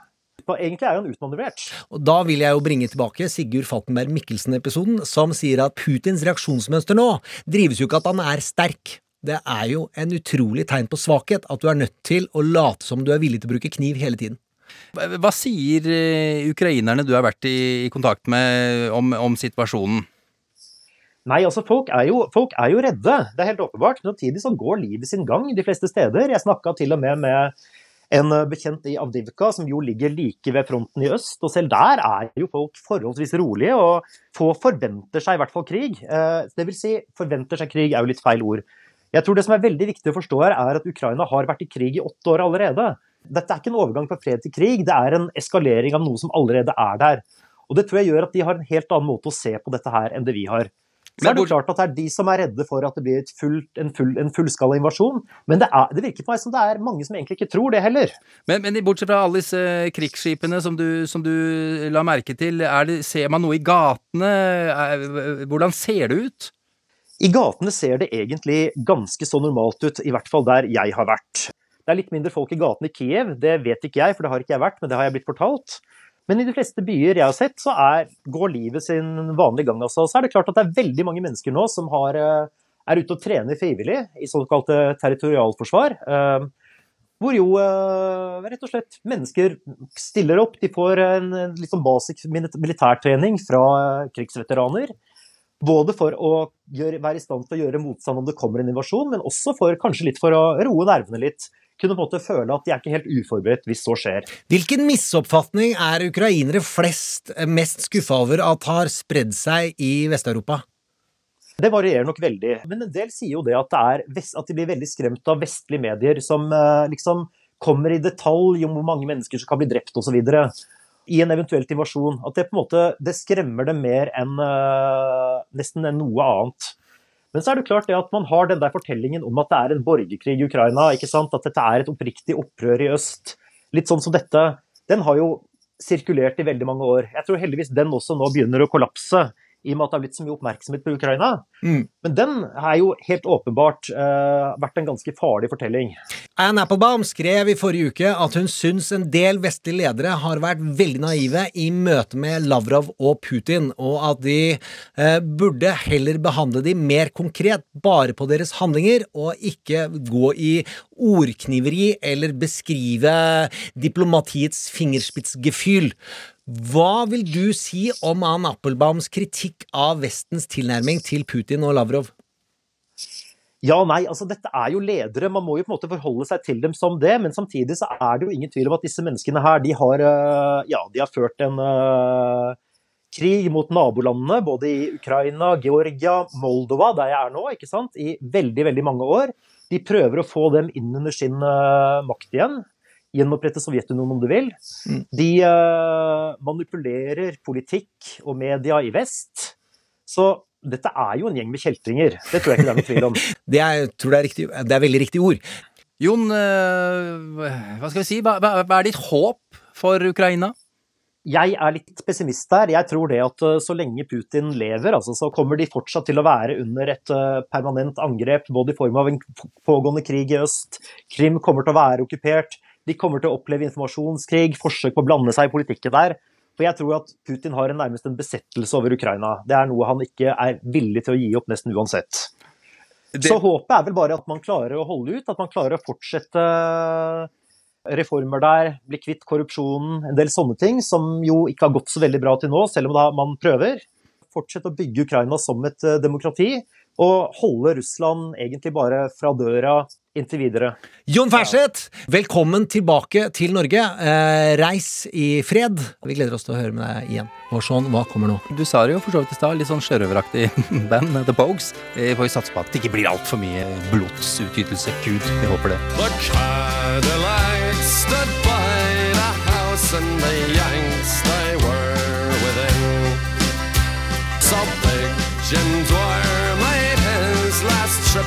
Egentlig er han utmanøvrert. Og da vil jeg jo bringe tilbake Sigurd Falkenberg Mikkelsen-episoden, som sier at Putins reaksjonsmønster nå drives jo ikke at han er sterk. Det er jo en utrolig tegn på svakhet at du er nødt til å late som du er villig til å bruke kniv hele tiden. Hva sier eh, ukrainerne du har vært i, i kontakt med om, om situasjonen? Nei, altså folk er, jo, folk er, jo, redde, det er helt åpenbart. Samtidig så går livet sin gang de fleste steder. Jeg snakka til og med med en bekjent i Avdivka, som jo ligger like ved fronten i øst. Og selv der er jo folk forholdsvis rolige, og få forventer seg i hvert fall krig. Eh, det vil si, forventer seg krig er jo litt feil ord. Jeg tror det som er veldig viktig å forstå her, er at Ukraina har vært i krig i åtte år allerede. Dette er ikke en overgang fra fred til krig, det er en eskalering av noe som allerede er der. Og det tror jeg gjør at de har en helt annen måte å se på dette her enn det vi har. Så er det klart at det er de som er redde for at det blir full, en, full, en fullskala invasjon. Men det, er, det, virker på meg som det er mange som egentlig ikke tror det heller. Men, men bortsett fra alle disse krigsskipene som du, som du la merke til, det, ser man noe i gatene? Hvordan ser det ut? I gatene ser det egentlig ganske så normalt ut, i hvert fall der jeg har vært. Det er litt mindre folk i gatene i Kiev, det vet ikke jeg, for det har ikke jeg vært, men det har jeg blitt fortalt. Men i de fleste byer jeg har sett, så er, går livet sin vanlige gang. Altså. Så er det klart at det er veldig mange mennesker nå som har, eh, er ute og trener frivillig i såkalte territorialforsvar. Eh, hvor jo eh, rett og slett mennesker stiller opp. De får en litt sånn basic militærtrening fra krigsveteraner. Både for å gjøre, være i stand til å gjøre motstand om det kommer en invasjon, men også for kanskje litt for å roe nervene litt. Kunne på en måte føle at de er ikke helt uforberedt hvis så skjer. Hvilken misoppfatning er ukrainere flest mest skuffa over at har spredd seg i Vest-Europa? Det varierer nok veldig. Men en del sier jo det at, det er, at de blir veldig skremt av vestlige medier som eh, liksom kommer i detalj om hvor mange mennesker som kan bli drept osv i en eventuelt invasjon. At det på en måte det skremmer dem mer enn uh, nesten enn noe annet. Men så er det klart det at man har den der fortellingen om at det er en borgerkrig i Ukraina. ikke sant? At dette er et oppriktig opprør i øst. Litt sånn som dette. Den har jo sirkulert i veldig mange år. Jeg tror heldigvis den også nå begynner å kollapse i og med at det har blitt så mye oppmerksomhet på Ukraina. Mm. Men den er jo helt åpenbart uh, vært en ganske farlig fortelling. Anne Applebaum skrev i forrige uke at hun syns en del vestlige ledere har vært veldig naive i møte med Lavrov og Putin, og at de uh, burde heller behandle de mer konkret, bare på deres handlinger, og ikke gå i ordkniveri eller beskrive diplomatiets fingerspitzgefühl. Hva vil du si om Ann Appelbaums kritikk av Vestens tilnærming til Putin og Lavrov? Ja, nei, altså dette er jo ledere, man må jo på en måte forholde seg til dem som det. Men samtidig så er det jo ingen tvil om at disse menneskene her, de har, eh, ja, de har ført en uh, krig mot nabolandene, både i Ukraina, Georgia, Moldova, der jeg er nå, ikke sant, i veldig, veldig mange år. De prøver å få dem inn under sin uh, makt igjen gjenopprette Sovjetunionen om du vil. Mm. De uh, manipulerer politikk og media i vest. Så dette er jo en gjeng med kjeltringer. Det tror jeg ikke det er noen tvil om. [LAUGHS] det er, tror det er, riktig, det er veldig riktig ord. Jon, uh, hva skal vi si? Hva, hva, hva er ditt håp for Ukraina? Jeg er litt pessimist der. Jeg tror det at så lenge Putin lever, altså, så kommer de fortsatt til å være under et permanent angrep, både i form av en pågående krig i øst. Krim kommer til å være okkupert. De kommer til å oppleve informasjonskrig, forsøk på å blande seg i politikken der. For jeg tror at Putin har en nærmest en besettelse over Ukraina. Det er noe han ikke er villig til å gi opp nesten uansett. Det... Så håpet er vel bare at man klarer å holde ut, at man klarer å fortsette reformer der, bli kvitt korrupsjonen, en del sånne ting som jo ikke har gått så veldig bra til nå, selv om da man prøver. Fortsette å bygge Ukraina som et eh, demokrati, og holde Russland egentlig bare fra døra inntil videre. Jon Ferseth, velkommen tilbake til Norge. Eh, reis i fred. Vi gleder oss til å høre med deg igjen. Og hva kommer nå? Du sa det jo for så vidt i stad. Litt sånn sjørøveraktig [LAUGHS] band, The Bogues eh, Vi får satse på at det ikke blir altfor mye blodsutgytelse. Gud, vi håper det. The Cadillac stood by the house and the Yanks they were within. So Big Jim Dwyer made his last trip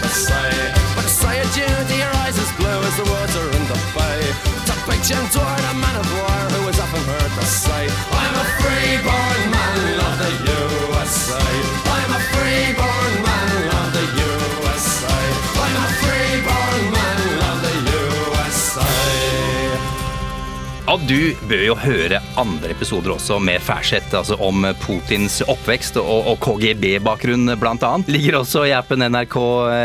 say. But say adieu to your eyes as blue as the water in the bay. To big Jim Dwyer, the man of war, who was often heard to say, I'm a free-born man of the USA. I'm a free-born man Og du bør jo høre andre episoder også med Færseth, altså om Putins oppvekst og, og KGB-bakgrunn blant annet. Ligger også i appen NRK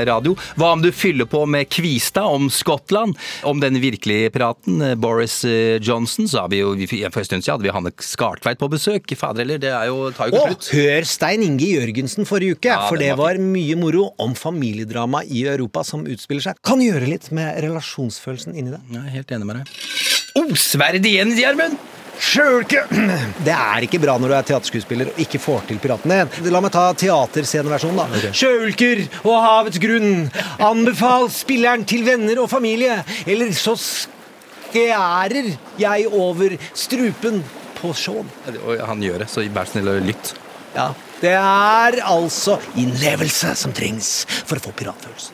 Radio. Hva om du fyller på med Kvistad om Skottland? Om den virkelige praten. Boris eh, Johnson, så har vi jo for en stund siden hadde vi Hanne Skartveit på besøk. Fader heller, det er jo, tar jo ikke Og slutt. hør Stein Inge Jørgensen forrige uke, Ja, for det var var mye moro om familiedrama i Europa som utspiller seg. Kan gjøre litt med relasjonsfølelsen inni det. Jeg er helt enig med deg. Sverd igjen, Gjermund! Sjølke! [CLEARS THROAT] Det er ikke bra når du er teaterskuespiller og ikke får til piratene. La meg ta teatersceneversjonen, da. Sjølker og havets grunn. Anbefal spilleren til venner og familie, eller så skjærer jeg over strupen på Shaun. Han gjør det, så vær snill og lytt. Ja, det er altså innlevelse som trengs for å få piratfølelsen.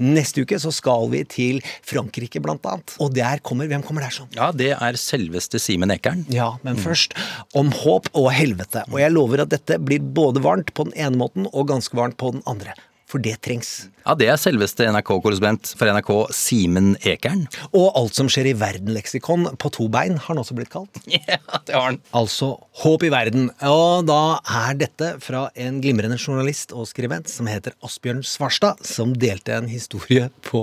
[LAUGHS] Neste uke så skal vi til Frankrike, blant annet. Og der kommer Hvem kommer der sånn? Ja, det er selveste Simen Ekern. Ja, men først om håp og helvete. Og jeg lover at dette blir både varmt på den ene måten og ganske varmt på den andre. For det trengs. Ja, det er selveste NRK-korrespondent for NRK, Simen Ekern. Og alt som skjer i verden-leksikon på to bein, har han også blitt kalt. [LAUGHS] Ja, det har han. Altså Håp i verden. Og da er dette fra en glimrende journalist og skribent som heter Asbjørn Svarstad, som delte en historie på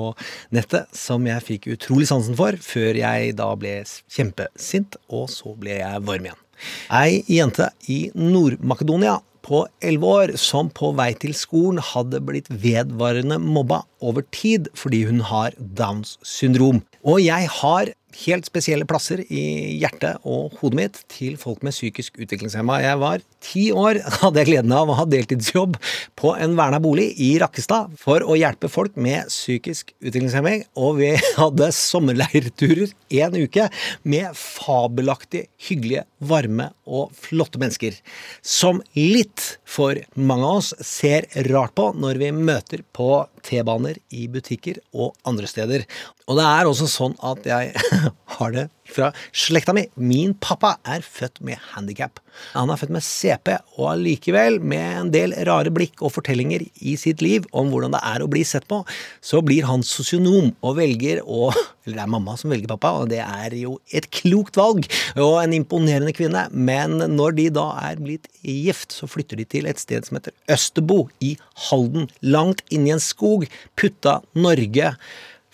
nettet som jeg fikk utrolig sansen for, før jeg da ble kjempesint, og så ble jeg varm igjen. Ei jente i Nord-Makedonia på 11 år som på vei til skolen hadde blitt vedvarende mobba over tid fordi hun har Downs syndrom. Og jeg har helt spesielle plasser i hjertet og hodet mitt til folk med psykisk utviklingshemma. Jeg var ti år, [LAUGHS] hadde jeg gleden av å ha deltidsjobb på en verna bolig i Rakkestad for å hjelpe folk med psykisk utviklingshemming, og vi [LAUGHS] hadde sommerleirturer en uke med fabelaktig hyggelige, varme og flotte mennesker. Som litt for mange av oss ser rart på når vi møter på T-baner i butikker og andre steder. Og det er også sånn at jeg [LAUGHS] har det fra slekta mi. Min pappa er født med handikap. Han er født med CP, og allikevel, med en del rare blikk og fortellinger i sitt liv om hvordan det er å bli sett på, så blir han sosionom og velger å Eller det er mamma som velger pappa, og det er jo et klokt valg og en imponerende kvinne. Men når de da er blitt gift, så flytter de til et sted som heter Østerbo i Halden. Langt inni en skog. Putta Norge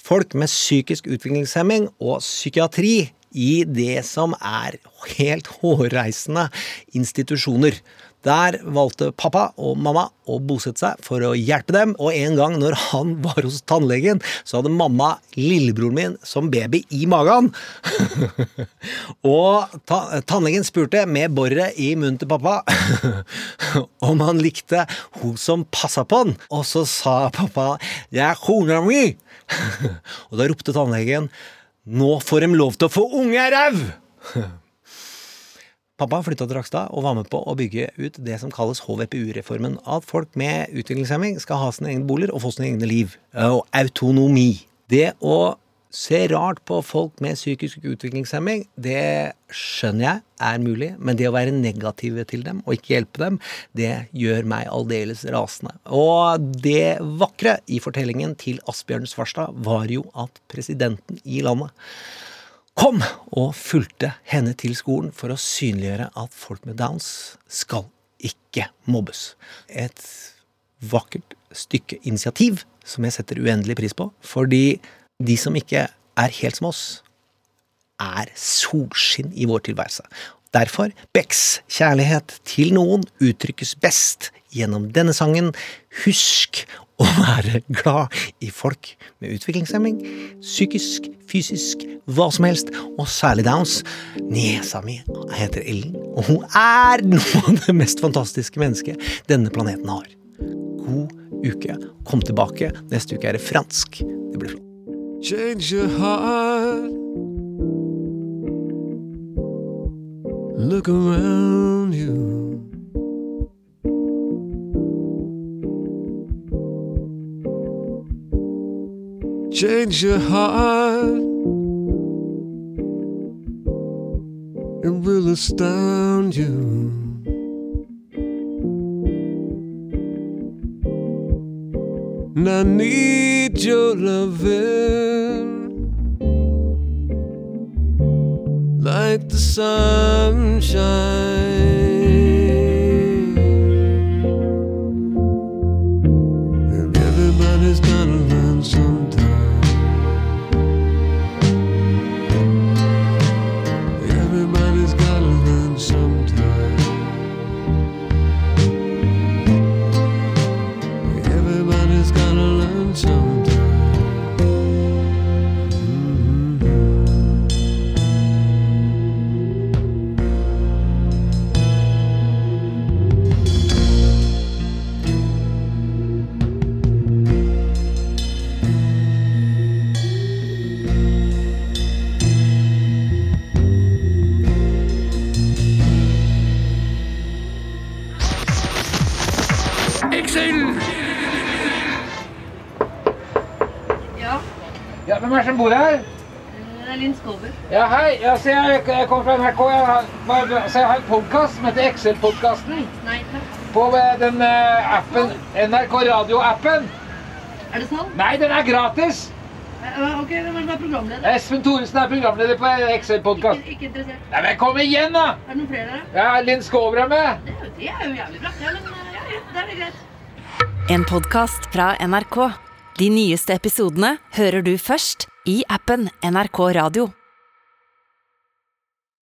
folk med psykisk utviklingshemming og psykiatri i det som er helt hårreisende institusjoner. Der valgte pappa og mamma å bosette seg for å hjelpe dem, og en gang når han [LAUGHS] var hos tannlegen, så hadde mamma lillebroren min som baby i magen. [LAUGHS] og ta tannlegen spurte med boret i munnen til pappa [LAUGHS] om han likte hun som passa på han, og så sa pappa 'jeg er kona mi'. og da ropte tannlegen 'nå får de lov til å få unge ræv'. Pappa flytta til Rakstad og var med på å bygge ut det som kalles HVPU-reformen. At folk med utviklingshemming skal ha sine egne boliger og få sine egne liv. Og autonomi. Det å se rart på folk med psykisk utviklingshemming, det skjønner jeg er mulig, men det å være negative til dem og ikke hjelpe dem, det gjør meg aldeles rasende. Og det vakre i fortellingen til Asbjørn Svarstad var jo at presidenten i landet kom og fulgte henne til skolen for å synliggjøre at folk med downs skal ikke mobbes. Et vakkert stykke initiativ som jeg setter uendelig pris på, fordi de som ikke er helt som oss, er solskinn i vår tilværelse. Derfor Becks kjærlighet til noen uttrykkes best gjennom denne sangen. Husk å være glad i folk med utviklingshemming, psykisk, fysisk, hva som helst, og særlig downs. Niesa mi heter Ellen, og hun er [LAUGHS] noe av det mest fantastiske mennesket denne planeten har. God uke. Kom tilbake. Neste uke er det fransk. Det blir flott. Change your heart. Look around you. Change your heart. It will astound you. And I need your loving like the sunshine. Fra NRK. Jeg har, så jeg har en podkast som heter Excel-podkasten. På eh, den eh, appen, NRK Radio-appen. Er det sånn? Nei, den er gratis. Eh, Ok, hvem er er programleder? Espen Thoresen er programleder på Excel-podkast. Ikke, ikke interessert. Nei, men kom igjen, da! Er det noen flere? Ja, Linn Skåber er med. Det, det er jo jævlig bra. Ja, men ja, ja, det er greit. En podkast fra NRK. De nyeste episodene hører du først i appen NRK Radio.